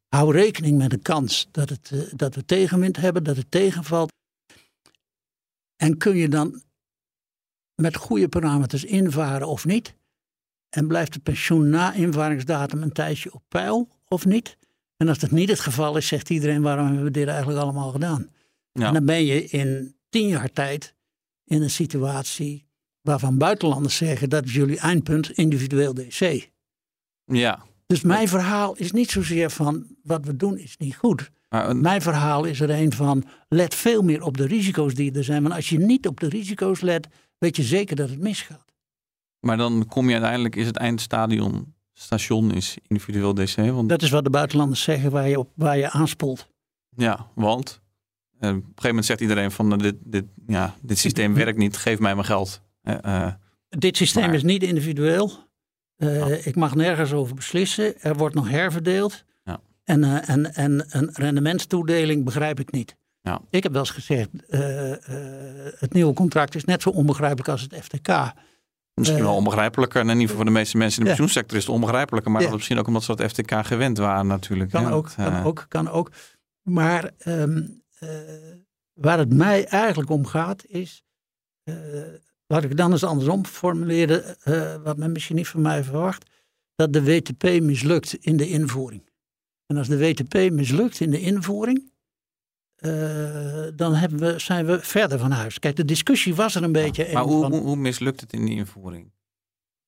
hou rekening met de kans dat, het, uh, dat we tegenwind hebben, dat het tegenvalt. En kun je dan met goede parameters invaren of niet? En blijft het pensioen na invaringsdatum een tijdje op peil of niet? En als dat niet het geval is, zegt iedereen: waarom hebben we dit eigenlijk allemaal gedaan? Ja. En dan ben je in tien jaar tijd in een situatie waarvan buitenlanders zeggen dat is jullie eindpunt individueel DC. Ja. Dus mijn verhaal is niet zozeer van wat we doen is niet goed. Mijn verhaal is er een van let veel meer op de risico's die er zijn. Want als je niet op de risico's let, weet je zeker dat het misgaat. Maar dan kom je uiteindelijk, is het eindstadion station is individueel DC. Want... Dat is wat de buitenlanders zeggen waar je, op, waar je aanspoelt. Ja, want op een gegeven moment zegt iedereen van dit, dit, ja, dit systeem werkt niet, geef mij mijn geld. Uh, dit systeem is niet individueel. Ik mag nergens over beslissen. Er wordt nog herverdeeld. Ja. En, en, en een rendementstoedeling begrijp ik niet. Ja. Ik heb wel eens gezegd, uh, het nieuwe contract is net zo onbegrijpelijk als het FTK. Misschien wel onbegrijpelijker. En in ieder geval voor de meeste mensen in de pensioensector is het onbegrijpelijker. Maar ja. dat misschien ook omdat ze dat FTK gewend waren natuurlijk. Kan, ook, kan ook, kan ook. Maar um, waar het mij eigenlijk om gaat is Laat ik dan eens andersom formuleren, uh, wat men misschien niet van mij verwacht, dat de WTP mislukt in de invoering. En als de WTP mislukt in de invoering, uh, dan we, zijn we verder van huis. Kijk, de discussie was er een beetje. Ja, maar hoe, van, hoe, mislukt het in de invoering?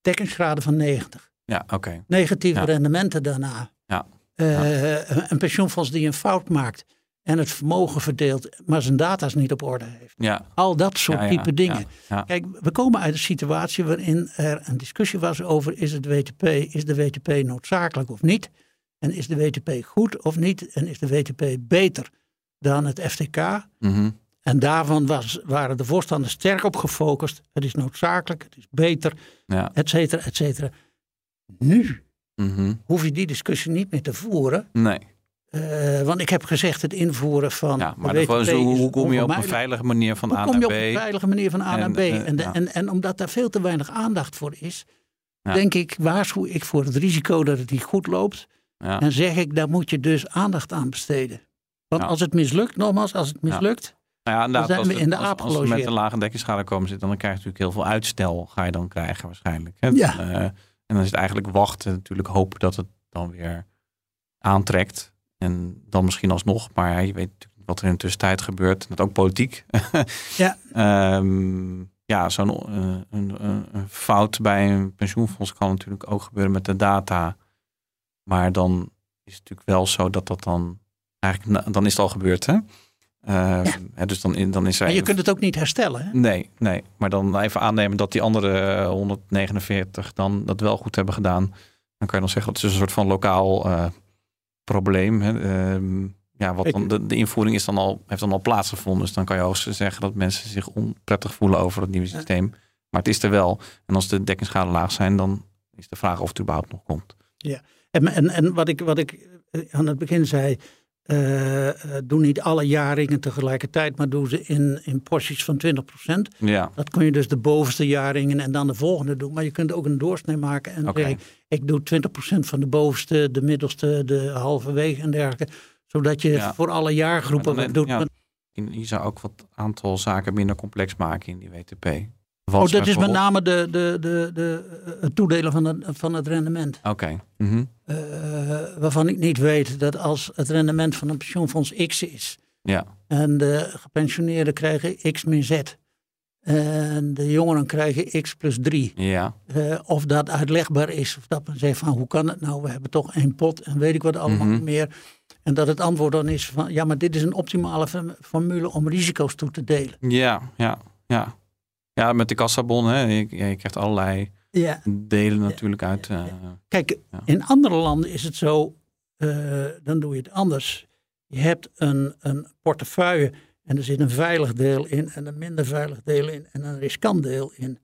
Dekkingsgraden van 90. Ja, oké. Negatieve ja. rendementen daarna. Ja. Uh, een pensioenfonds die een fout maakt en het vermogen verdeelt, maar zijn data's niet op orde heeft. Ja. Al dat soort ja, ja, type dingen. Kijk, we komen uit een situatie waarin er een discussie was over is het WTP, is de WTP noodzakelijk of niet? En is de WTP goed of niet? En is de WTP beter dan het FTK? Mm -hmm. En daarvan was, waren de voorstanders sterk op gefocust. Het is noodzakelijk, het is beter, ja. et cetera, et cetera. Nu mm -hmm. hoef je die discussie niet meer te voeren. Nee. Uh, want ik heb gezegd het invoeren van. Ja, maar de zo, hoe kom je op een veilige manier van A naar B? Hoe kom je op een veilige manier van A naar B? En, en, de, ja. en, en, omdat daar veel te weinig aandacht voor is, ja. denk ik, waarschuw ik voor het risico dat het niet goed loopt. En zeg ik, daar moet je dus aandacht aan besteden. Want als het mislukt, nogmaals, als het mislukt. Nou dan zijn we in de als, aap als we met een lage dekkingsschade komen zitten, dan krijg je natuurlijk heel veel uitstel. Ga je dan krijgen waarschijnlijk. Hè? Ja. Uh, en dan is het eigenlijk wachten, natuurlijk hopen dat het dan weer aantrekt. En dan misschien alsnog, maar je weet wat er in de tussentijd gebeurt. Dat ook politiek. (laughs) ja. um, ja, zo'n uh, een, een, fout bij een pensioenfonds kan natuurlijk ook gebeuren met de data. Maar dan is het natuurlijk wel zo dat dat dan eigenlijk, dan is het al gebeurd, hè? Uh, ja. dus dan, dan is er maar je kunt het ook niet herstellen. Hè? Nee, nee. Maar dan even aannemen dat die andere 149 dan dat wel goed hebben gedaan. Dan kan je dan zeggen dat het is een soort van lokaal uh, probleem. Hè. Uh, ja, wat dan, de, de, invoering is dan al, heeft dan al plaatsgevonden. Dus dan kan je ook zeggen dat mensen zich onprettig voelen over het nieuwe systeem. Ja. Maar het is er wel. En als de dekkingsschade laag zijn, dan is de vraag of het überhaupt nog komt. Ja, en, en, en wat, ik, wat ik aan het begin zei. Uh, doe niet alle jaringen tegelijkertijd, maar doe ze in, in porties van 20%. Ja. Dat kun je dus de bovenste jaringen en dan de volgende doen. Maar je kunt ook een doorsnee maken en okay. zeggen, ik doe 20% van de bovenste, de middelste, de halverwege en dergelijke. Zodat je ja. voor alle jaargroepen wat doet. Ja. je zou ook wat aantal zaken minder complex maken in die WTP. Oh, dat is met name de, de, de, de, het toedelen van, het, van het rendement. Oké. Mhm. Eh, waarvan ik niet weet dat als het rendement van een pensioenfonds X is. Ja. En de gepensioneerden krijgen X min Z. En de jongeren krijgen X plus 3. Ja. Uh, of dat uitlegbaar is. Of dat men zegt van hoe kan het nou? We hebben toch één pot en weet ik wat allemaal mm meer. En dat het antwoord dan is van ja, maar dit is een optimale formule om risico's toe te delen. Ja, ja, ja. Ja, met de kassabon, hè. Je, je krijgt allerlei ja. delen natuurlijk uit. Uh, Kijk, in andere landen is het zo, uh, dan doe je het anders. Je hebt een, een portefeuille en er zit een veilig deel in en een minder veilig deel in en een riskant deel in.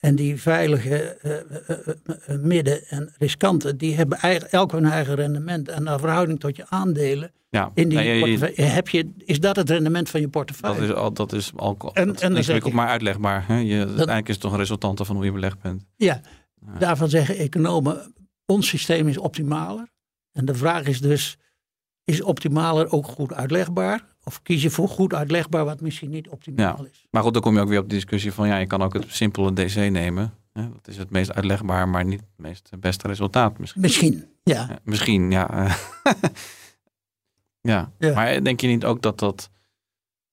En die veilige uh, midden- en riskante, die hebben eigen, elk hun eigen rendement. En naar verhouding tot je aandelen, ja. in die heb je, is dat het rendement van je portefeuille. Dat is al, dat is al en, dat en is maar uitlegbaar. Hè? Je, dat, uiteindelijk is het toch een resultante van hoe je belegd bent. Ja, ja, daarvan zeggen economen, ons systeem is optimaler. En de vraag is dus, is optimaler ook goed uitlegbaar? Of kies je voor goed uitlegbaar wat misschien niet optimaal is? Maar goed, dan kom je ook weer op de discussie van ja, je kan ook het simpele DC nemen. Dat is het meest uitlegbaar, maar niet het meest beste resultaat misschien. Misschien, ja. ja misschien, (laughs) ja. ja. Maar denk je niet ook dat dat,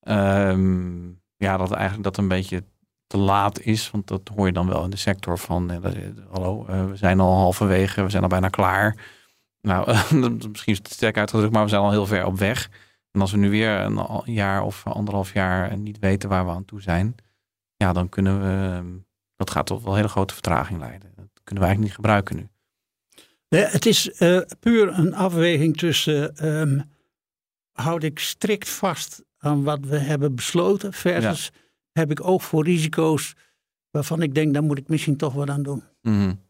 um, ja, dat eigenlijk dat een beetje te laat is? Want dat hoor je dan wel in de sector van, eh, hallo, uh, we zijn al halverwege, we zijn al bijna klaar. Nou, (laughs) misschien is het sterk uitgedrukt, maar we zijn al heel ver op weg. En als we nu weer een jaar of anderhalf jaar niet weten waar we aan toe zijn, ja, dan kunnen we, ehm, dat gaat tot wel hele grote vertraging leiden. Dat kunnen we eigenlijk niet gebruiken nu. het is uh, puur een afweging tussen, um, houd ik strikt vast aan wat we hebben besloten, versus heb ik oog voor risico's waarvan ik denk, daar moet ik misschien toch wat aan doen. Mm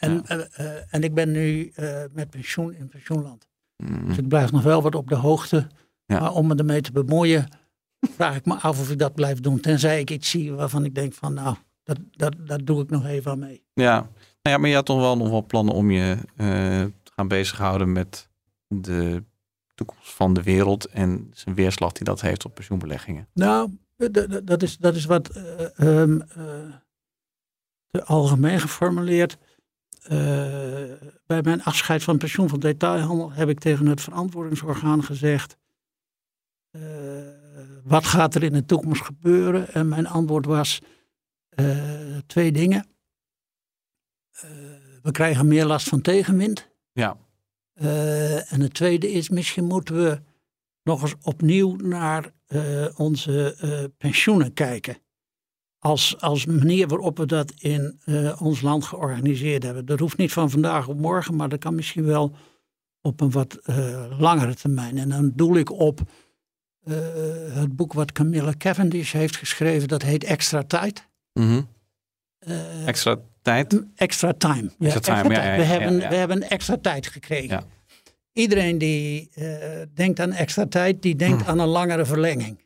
en, ja. uh, en ik ben nu met pensioen in pensioenland. Mm. Dus ik blijf nog wel wat op de hoogte. Maar om me ermee te bemoeien, vraag ik me af of ik dat blijf doen. Tenzij ik iets zie waarvan ik denk van nou, dat, dat, dat doe ik nog even aan mee. Ja, nou ja maar je had toch wel nog wel plannen om je te gaan bezighouden met de toekomst van de wereld en zijn weerslag die dat heeft op pensioenbeleggingen. Nou, dat is, dat is wat uh, um, uh, algemeen geformuleerd. Uh, bij mijn afscheid van pensioen van detailhandel heb ik tegen het verantwoordingsorgaan gezegd: uh, wat gaat er in de toekomst gebeuren? En mijn antwoord was uh, twee dingen. we krijgen meer last van tegenwind. Ja. en het tweede is: misschien moeten we nog eens opnieuw naar onze pensioenen kijken als, als manier waarop we dat in uh, ons land georganiseerd hebben. Dat hoeft niet van vandaag op morgen, maar dat kan misschien wel op een wat uh, langere termijn. En dan doel ik op uh, het boek wat Camilla Cavendish heeft geschreven, dat heet Extra Tijd. Mm -hmm. extra tijd? Extra time. Ja, extra time. Extra ja, ja, we, hebben, we hebben extra tijd gekregen. Iedereen die denkt aan extra tijd, die denkt hm. aan een langere verlenging.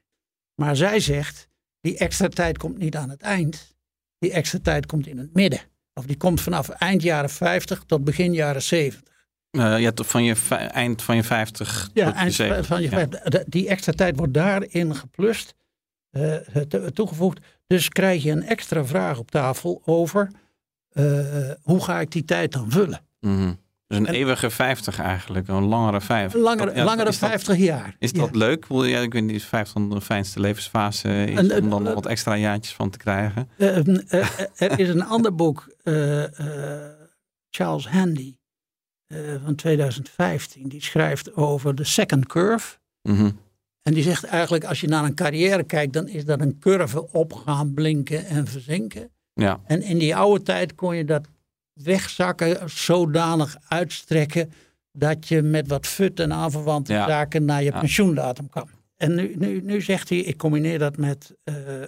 Maar zij zegt, die extra tijd komt niet aan het eind. Die extra tijd komt in het midden. Of die komt vanaf eind jaren 50 tot begin jaren 70. Uh, ja, van je eind van je 50 ja, tot eind je Van je ja. Die extra tijd wordt daarin geplust, uh, toegevoegd. Dus krijg je een extra vraag op tafel over uh, hoe ga ik die tijd dan vullen. Mm -hmm. Dus een eeuwige 50 eigenlijk, een langere 50. Langere, ja, langere 50 jaar. Is dat leuk? Ja, ik weet niet, is 50 dan de fijnste levensfase is om dan nog wat extra jaartjes van te krijgen? Uh, uh, er is een ander boek, Charles Handy, van 2015, die schrijft over de second curve. Mm -hmm. En die zegt eigenlijk, als je naar een carrière kijkt, dan is dat een curve opgaan, blinken en verzinken. Ja. En in die oude tijd kon je dat wegzakken zodanig uitstrekken dat je met wat fut en aanverwante zaken naar je pensioendatum kan. En nu, nu, nu zegt hij, ik combineer dat met uh, uh,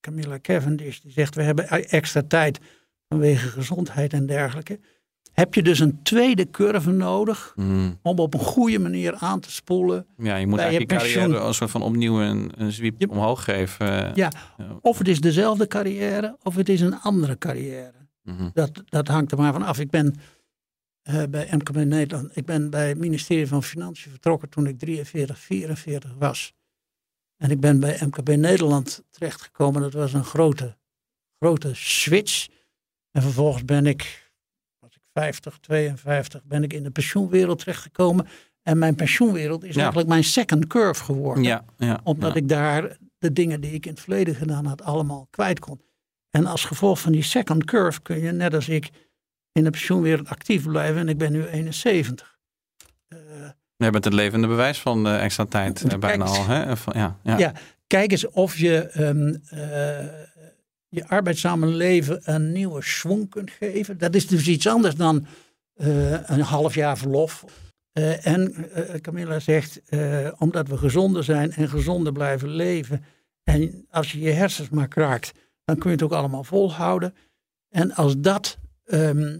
Camilla Cavendish, die zegt we hebben extra tijd vanwege gezondheid en dergelijke. Heb je dus een tweede curve nodig mm. om op een goede manier aan te spoelen. Ja, je moet eigenlijk je, carrière als soort van opnieuw een, een zwiep omhoog geven. Ja, of het is dezelfde carrière of het is een andere carrière. Mhm. dat, dat hangt er maar van af. Ik ben uh, bij MKB Nederland. Ik ben bij het ministerie van Financiën vertrokken toen ik 43, 44 was. En ik ben bij MKB Nederland terechtgekomen. Dat was een grote, grote switch. En vervolgens ben ik, was ik 50, 52, ben ik in de pensioenwereld terechtgekomen. En mijn pensioenwereld is eigenlijk mijn second curve geworden. Ja, ja, omdat ik daar de dingen die ik in het verleden gedaan had allemaal kwijt kon. En als gevolg van die second curve kun je, net als ik, in de pensioenwereld actief blijven. En ik ben nu 71. Uh, je bent het levende bewijs van uh, extra tijd uh, bijna al. Hè? Van, ja, ja. ja, kijk eens of je um, je arbeidszame leven een nieuwe schwung kunt geven. Dat is dus iets anders dan een half jaar verlof. en Camilla zegt, omdat we gezonder zijn en gezonder blijven leven. En als je je hersens maar kraakt, dan kun je het ook allemaal volhouden. En als dat Ehm,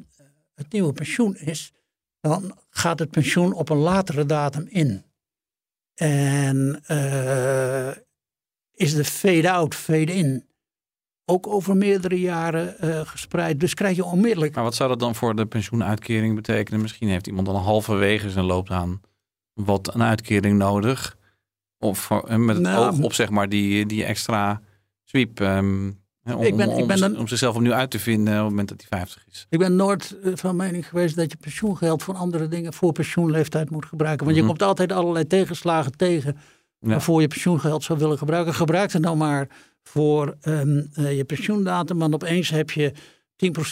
het nieuwe pensioen is, dan gaat het pensioen op een latere datum in. En uh, is de fade-out, fade-in ook over meerdere jaren uh, gespreid. Dus krijg je onmiddellijk. Maar wat zou dat dan voor de pensioenuitkering betekenen? Misschien heeft iemand dan halverwege zijn loopbaan wat een uitkering nodig. Of uh, met het nou, oog op zeg maar die, die extra sweep. Um, om, ik ben, ik ben dan, om zichzelf opnieuw uit te vinden op het moment dat hij 50 is. Ik ben nooit eh, van mening geweest dat je pensioengeld voor andere dingen voor pensioenleeftijd moet gebruiken. Want je mhm. komt altijd allerlei tegenslagen tegen waarvoor je pensioengeld zou willen gebruiken. Gebruik het nou maar voor um, uh, je pensioendatum. Want opeens heb je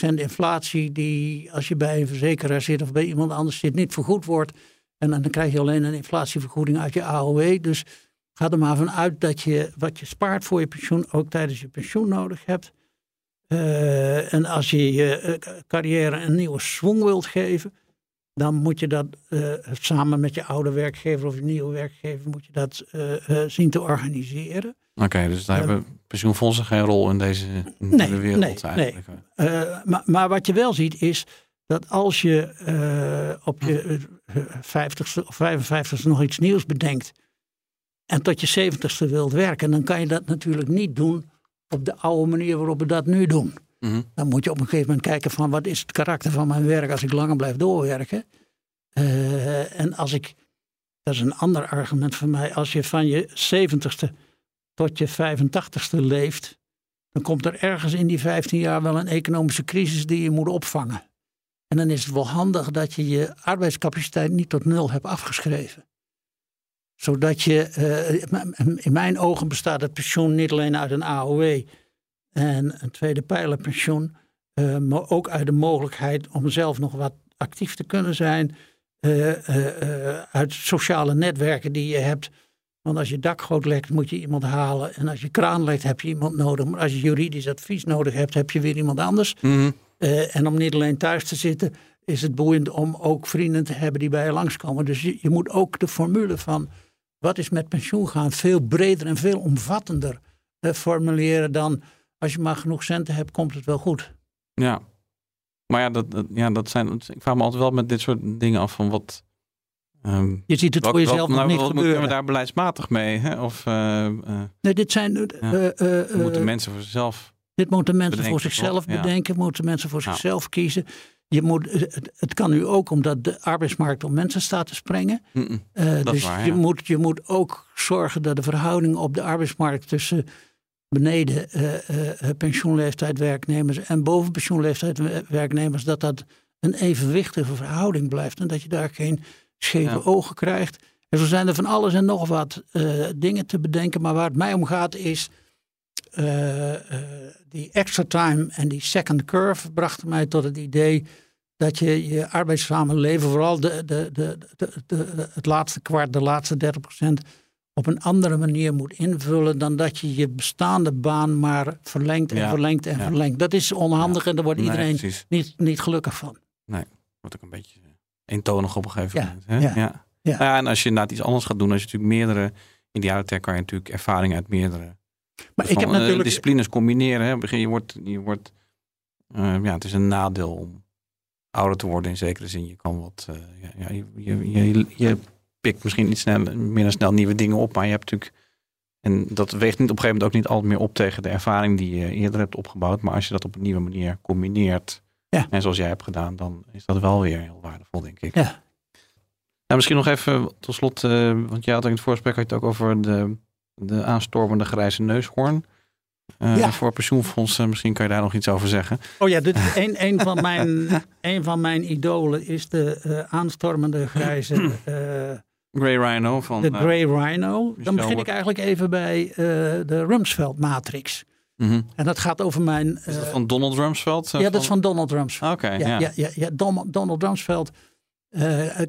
10% inflatie die als je bij een verzekeraar zit of bij iemand anders zit niet vergoed wordt. En dan krijg je alleen een inflatievergoeding uit je AOW. Dus Ga er maar vanuit dat je wat je spaart voor je pensioen ook tijdens je pensioen nodig hebt. Uh, en als je je uh, carrière een nieuwe swing wilt geven, dan moet je dat uh, samen met je oude werkgever of je nieuwe werkgever moet je dat zien te organiseren. Oké, okay, dus daar hebben pensioenfondsen geen rol in deze nee, wereld nee, eigenlijk. Nee. maar, maar wat je wel ziet is dat als je op je 50ste of 55ste nog iets nieuws bedenkt en tot je zeventigste wilt werken, dan kan je dat natuurlijk niet doen op de oude manier waarop we dat nu doen. Mhm. Dan moet je op een gegeven moment kijken van wat is het karakter van mijn werk als ik langer blijf doorwerken. Uh, en als ik, dat is een ander argument voor mij, als je van je zeventigste tot je 85ste leeft, dan komt er ergens in die 15 jaar wel een economische crisis die je moet opvangen. En dan is het wel handig dat je je arbeidscapaciteit niet tot nul hebt afgeschreven zodat je, uh, in mijn ogen bestaat het pensioen niet alleen uit een AOW en een tweede pijlerpensioen, uh, maar ook uit de mogelijkheid om zelf nog wat actief te kunnen zijn. Uh, uit sociale netwerken die je hebt. Want als je dakgoot lekt, moet je iemand halen. En als je kraan lekt, heb je iemand nodig. Maar als je juridisch advies nodig hebt, heb je weer iemand anders. Mhm. en om niet alleen thuis te zitten, is het boeiend om ook vrienden te hebben die bij je langskomen. Dus je, je moet ook de formule van wat is met pensioen gaan veel breder en veel omvattender eh, formuleren dan als je maar genoeg centen hebt, komt het wel goed. Ja, maar ja, dat, ja, dat zijn. Ik vraag me altijd wel met dit soort dingen af van wat. Um, je ziet het voor jezelf nog nou, niet wat gebeuren. Moeten we daar beleidsmatig mee? Hè? Of, uh, uh, nee, dit zijn. Uh, moeten mensen voor zichzelf. Dit moeten mensen voor zichzelf bedenken, moeten mensen voor zichzelf kiezen. Je moet, het, kan nu ook omdat de arbeidsmarkt om mensen staat te sprengen. Mm dus je, moet, je moet ook zorgen dat de verhouding op de arbeidsmarkt tussen beneden uh, pensioenleeftijd werknemers en boven pensioenleeftijd werknemers, dat dat een evenwichtige verhouding blijft. En dat je daar geen scheve ogen krijgt. En zo zijn er van alles en nog wat dingen te bedenken. Maar waar het mij om gaat is die extra time en die second curve brachten mij tot het idee dat je je arbeidszame leven, vooral de, de, de, de, het laatste kwart, de laatste 30 procent, op een andere manier moet invullen dan dat je je bestaande baan maar verlengt en verlengt en verlengt. Dat is onhandig en daar wordt iedereen niet, niet gelukkig van. Nee, wordt ook een beetje eentonig op een gegeven moment. Hè? Ja. Ja. Ja. en als je inderdaad iets anders gaat doen, als je natuurlijk meerdere, in die jaren kan je natuurlijk ervaring uit meerdere maar ik heb eh, natuurlijk... disciplines combineren. Hè. Je wordt, je wordt uh, ja, het is een nadeel om ouder te worden in zekere zin. Je kan wat, uh, ja, je, je, je, je, pikt misschien niet snel, minder snel nieuwe dingen op, maar je hebt natuurlijk, en dat weegt niet op een gegeven moment ook niet altijd meer op tegen de ervaring die je eerder hebt opgebouwd. Maar als je dat op een nieuwe manier combineert, Ja. En zoals jij hebt gedaan, dan is dat wel weer heel waardevol, denk ik. Ja. Nou, misschien nog even tot slot, eh, want jij had in het voorgesprek had je het ook over de, de aanstormende grijze neushoorn. Eh, Ja. Voor pensioenfondsen, misschien kan je daar nog iets over zeggen. Oh ja, dit is (laughs) een, een, van mijn, een van mijn idolen is de eh, aanstormende grijze, (clears throat) eh, Grey Rhino van... de Grey Rhino. Dan begin ik eigenlijk even bij de Rumsfeld matrix. mhm. En dat gaat over mijn... Is dat van Donald Rumsfeld? ja, dat is van Donald Rumsfeld. Oké, ja, ja. ja. Ja, ja, Donald, Donald Rumsfeld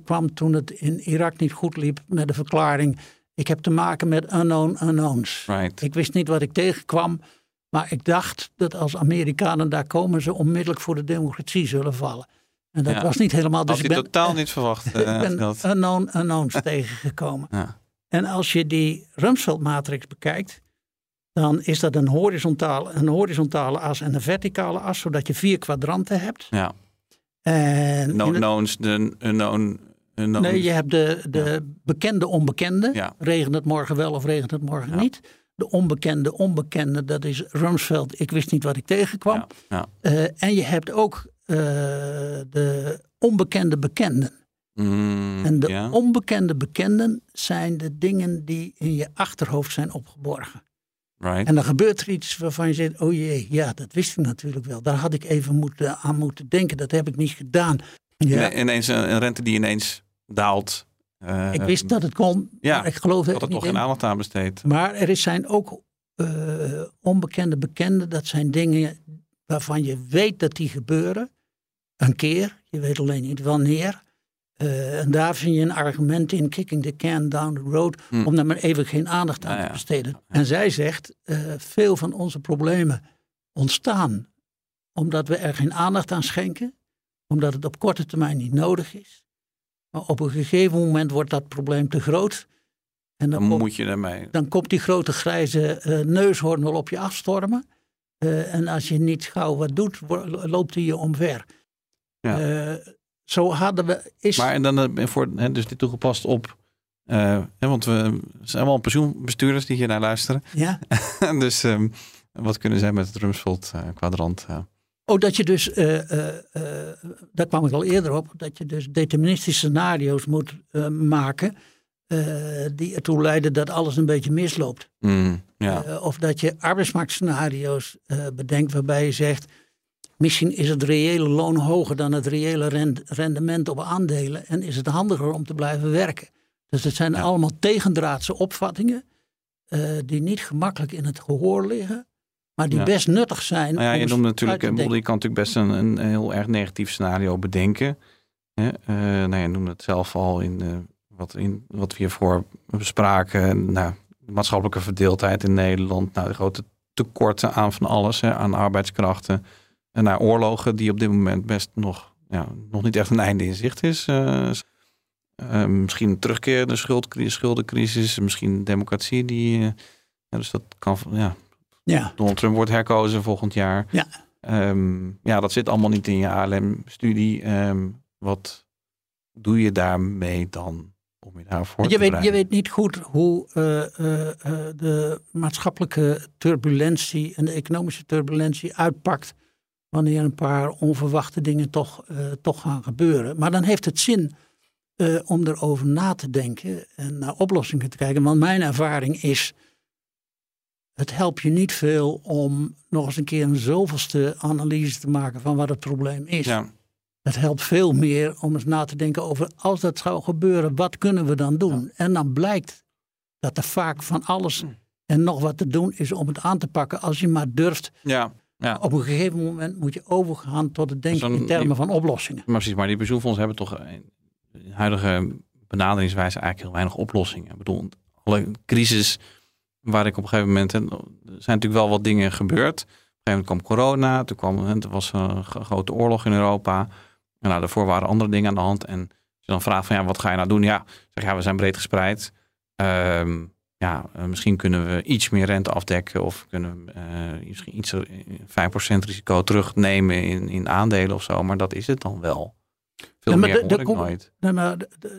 kwam toen het in Irak niet goed liep met de verklaring... ik heb te maken met unknown unknowns. Right. Ik wist niet wat ik tegenkwam, maar ik dacht dat als Amerikanen daar komen... ze onmiddellijk voor de democratie zullen vallen. En dat Ja. was niet helemaal... Dus Had ik ben, totaal niet verwacht. (laughs) ik eh, ben dat. unknown unknowns (laughs) tegengekomen. Ja. En als je die Rumsfeld-matrix bekijkt, dan is dat een horizontale, een horizontale as en een verticale as, zodat je vier kwadranten hebt. ja. En No, knowns, de unknown... nee, je hebt de, de bekende onbekende. Ja. Regent het morgen wel of regent het morgen Ja. niet. De onbekende onbekende, dat is Rumsfeld. Ik wist niet wat ik tegenkwam. Eh, en je hebt ook eh, de onbekende bekenden. Mm, En de onbekende bekenden zijn de dingen die in je achterhoofd zijn opgeborgen. right. En dan gebeurt er iets waarvan je zegt, oh jee, ja, dat wist ik natuurlijk wel. Daar had ik even moeten, aan moeten denken, dat heb ik niet gedaan. Ja, Ine- Ineens een, een rente die ineens daalt. Eh, ik wist dat het kon, ja, maar ik geloofde dat er toch geen aandacht aan besteed. Maar er is- zijn ook eh, onbekende bekenden, dat zijn dingen waarvan je weet dat die gebeuren. Een keer, je weet alleen niet wanneer. Eh, en daar vind je een argument in, kicking the can down the road, Hm. om daar maar even geen aandacht aan te besteden. En zij zegt, veel van onze problemen ontstaan omdat we er geen aandacht aan schenken, omdat het op korte termijn niet nodig is. Maar op een gegeven moment wordt dat probleem te groot. En dan, Dan komt, moet je ermee. dan komt die grote grijze eh, neushoorn wel op je afstormen. Eh, en als je niet gauw wat doet, loopt hij je omver. Ja. Eh, zo hadden we. Is, Maar en dan voor, hè, dus dit toegepast op. hè, want we zijn allemaal pensioenbestuurders die hier naar luisteren. ja? (laughs) dus ehm, wat kunnen zij met het Rumsfeld kwadrant? Oh, dat je dus, eh, daar kwam ik al eerder op, dat je dus deterministische scenario's moet maken. die ertoe leiden dat alles een beetje misloopt. mm, ja. Of dat je arbeidsmarktscenario's bedenkt waarbij je zegt. Misschien is het reële loon hoger dan het reële rend- rendement op aandelen. En is het handiger om te blijven werken. Dus het zijn Ja. allemaal tegendraadse opvattingen. die niet gemakkelijk in het gehoor liggen. Maar die Ja. best nuttig zijn. Nou ja, je noemt natuurlijk, te eh, denken. je kan natuurlijk best een, een heel erg negatief scenario bedenken. Hè? Eh, nou, je noemde het zelf al in, eh, wat, in wat we hiervoor bespraken. Nou, de maatschappelijke verdeeldheid in Nederland. Nou, de grote tekorten aan van alles, hè, aan arbeidskrachten. En naar oorlogen die op dit moment best nog, ja, nog niet echt een einde in zicht is. Misschien een terugkerende schuldcrisis, schuldencrisis, misschien democratie die. ja, dus dat kan, ja, Ja, Donald Trump wordt herkozen volgend jaar. Ja. Ehm, ja, dat zit allemaal niet in je ALM-studie. Ehm, wat doe je daarmee dan om je daarvoor je te weet, je weet niet goed hoe eh, eh, eh, de maatschappelijke turbulentie en de economische turbulentie uitpakt. Wanneer een paar onverwachte dingen toch, toch gaan gebeuren. Maar dan heeft het zin om erover na te denken en naar oplossingen te kijken. Want mijn ervaring is. Het helpt je niet veel om nog eens een keer een zoveelste analyse te maken van wat het probleem is. Ja, Het helpt veel meer om eens na te denken over als dat zou gebeuren, wat kunnen we dan doen? En dan blijkt dat er vaak van alles Hmm. en nog wat te doen is om het aan te pakken als je maar durft. ja, ja. Op een gegeven moment moet je overgaan tot het denken in termen van oplossingen. Maar precies, maar die pensioenfondsen hebben toch in huidige benaderingswijze eigenlijk heel weinig oplossingen. Ik bedoel, alle crisis waar ik op een gegeven moment, hè, er zijn natuurlijk wel wat dingen gebeurd. Op een gegeven moment kwam corona, toen kwam, er was een grote oorlog in Europa. En nou, daarvoor waren andere dingen aan de hand. En als je dan vraagt van ja, wat ga je nou doen? Ja, zeg ja, we zijn breed gespreid. Ehm, ja, eh, misschien kunnen we iets meer rente afdekken of kunnen we eh, misschien iets eh, 5% risico terugnemen in, in aandelen of zo. Maar dat is het dan wel. Veel meer de- de nooit. Nee, maar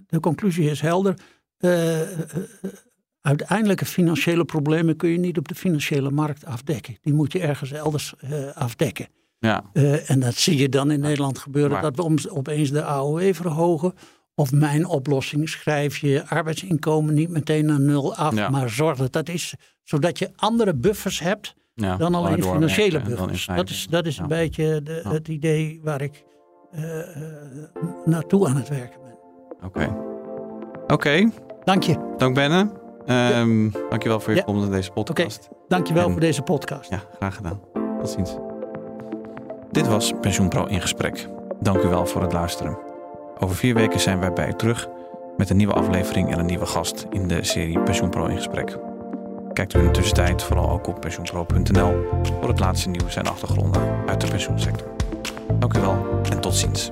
de, conclusie is helder. Eh, eh, eh, uiteindelijke financiële problemen kun je niet op de financiële markt afdekken. Die moet je ergens elders eh, afdekken. Ja. Uh, en dat zie je dan in Nederland gebeuren, Maar- dat we opeens de AOW verhogen. Of mijn oplossing, schrijf je arbeidsinkomen niet meteen naar nul af, Ja. maar zorg dat dat is, zodat je andere buffers hebt ja, dan alleen financiële buffers. Dat is, dat is een beetje de, het idee waar ik eh, eh, naartoe aan het werken ben. Oké. Oké, Dank je. dank Benne. Ehm Dankjewel voor je Ja. komst in deze podcast. Dank je wel En- voor deze podcast. Ja, graag gedaan. Tot ziens. Dit was Pensioenpro in gesprek. Dank u wel voor het luisteren. Over vier weken zijn wij bij u terug met een nieuwe aflevering en een nieuwe gast in de serie Pensioenpro in gesprek. Kijkt u in de tussentijd vooral ook op pensioenpro.nl voor het laatste nieuws en achtergronden uit de pensioensector. Dank u wel en tot ziens.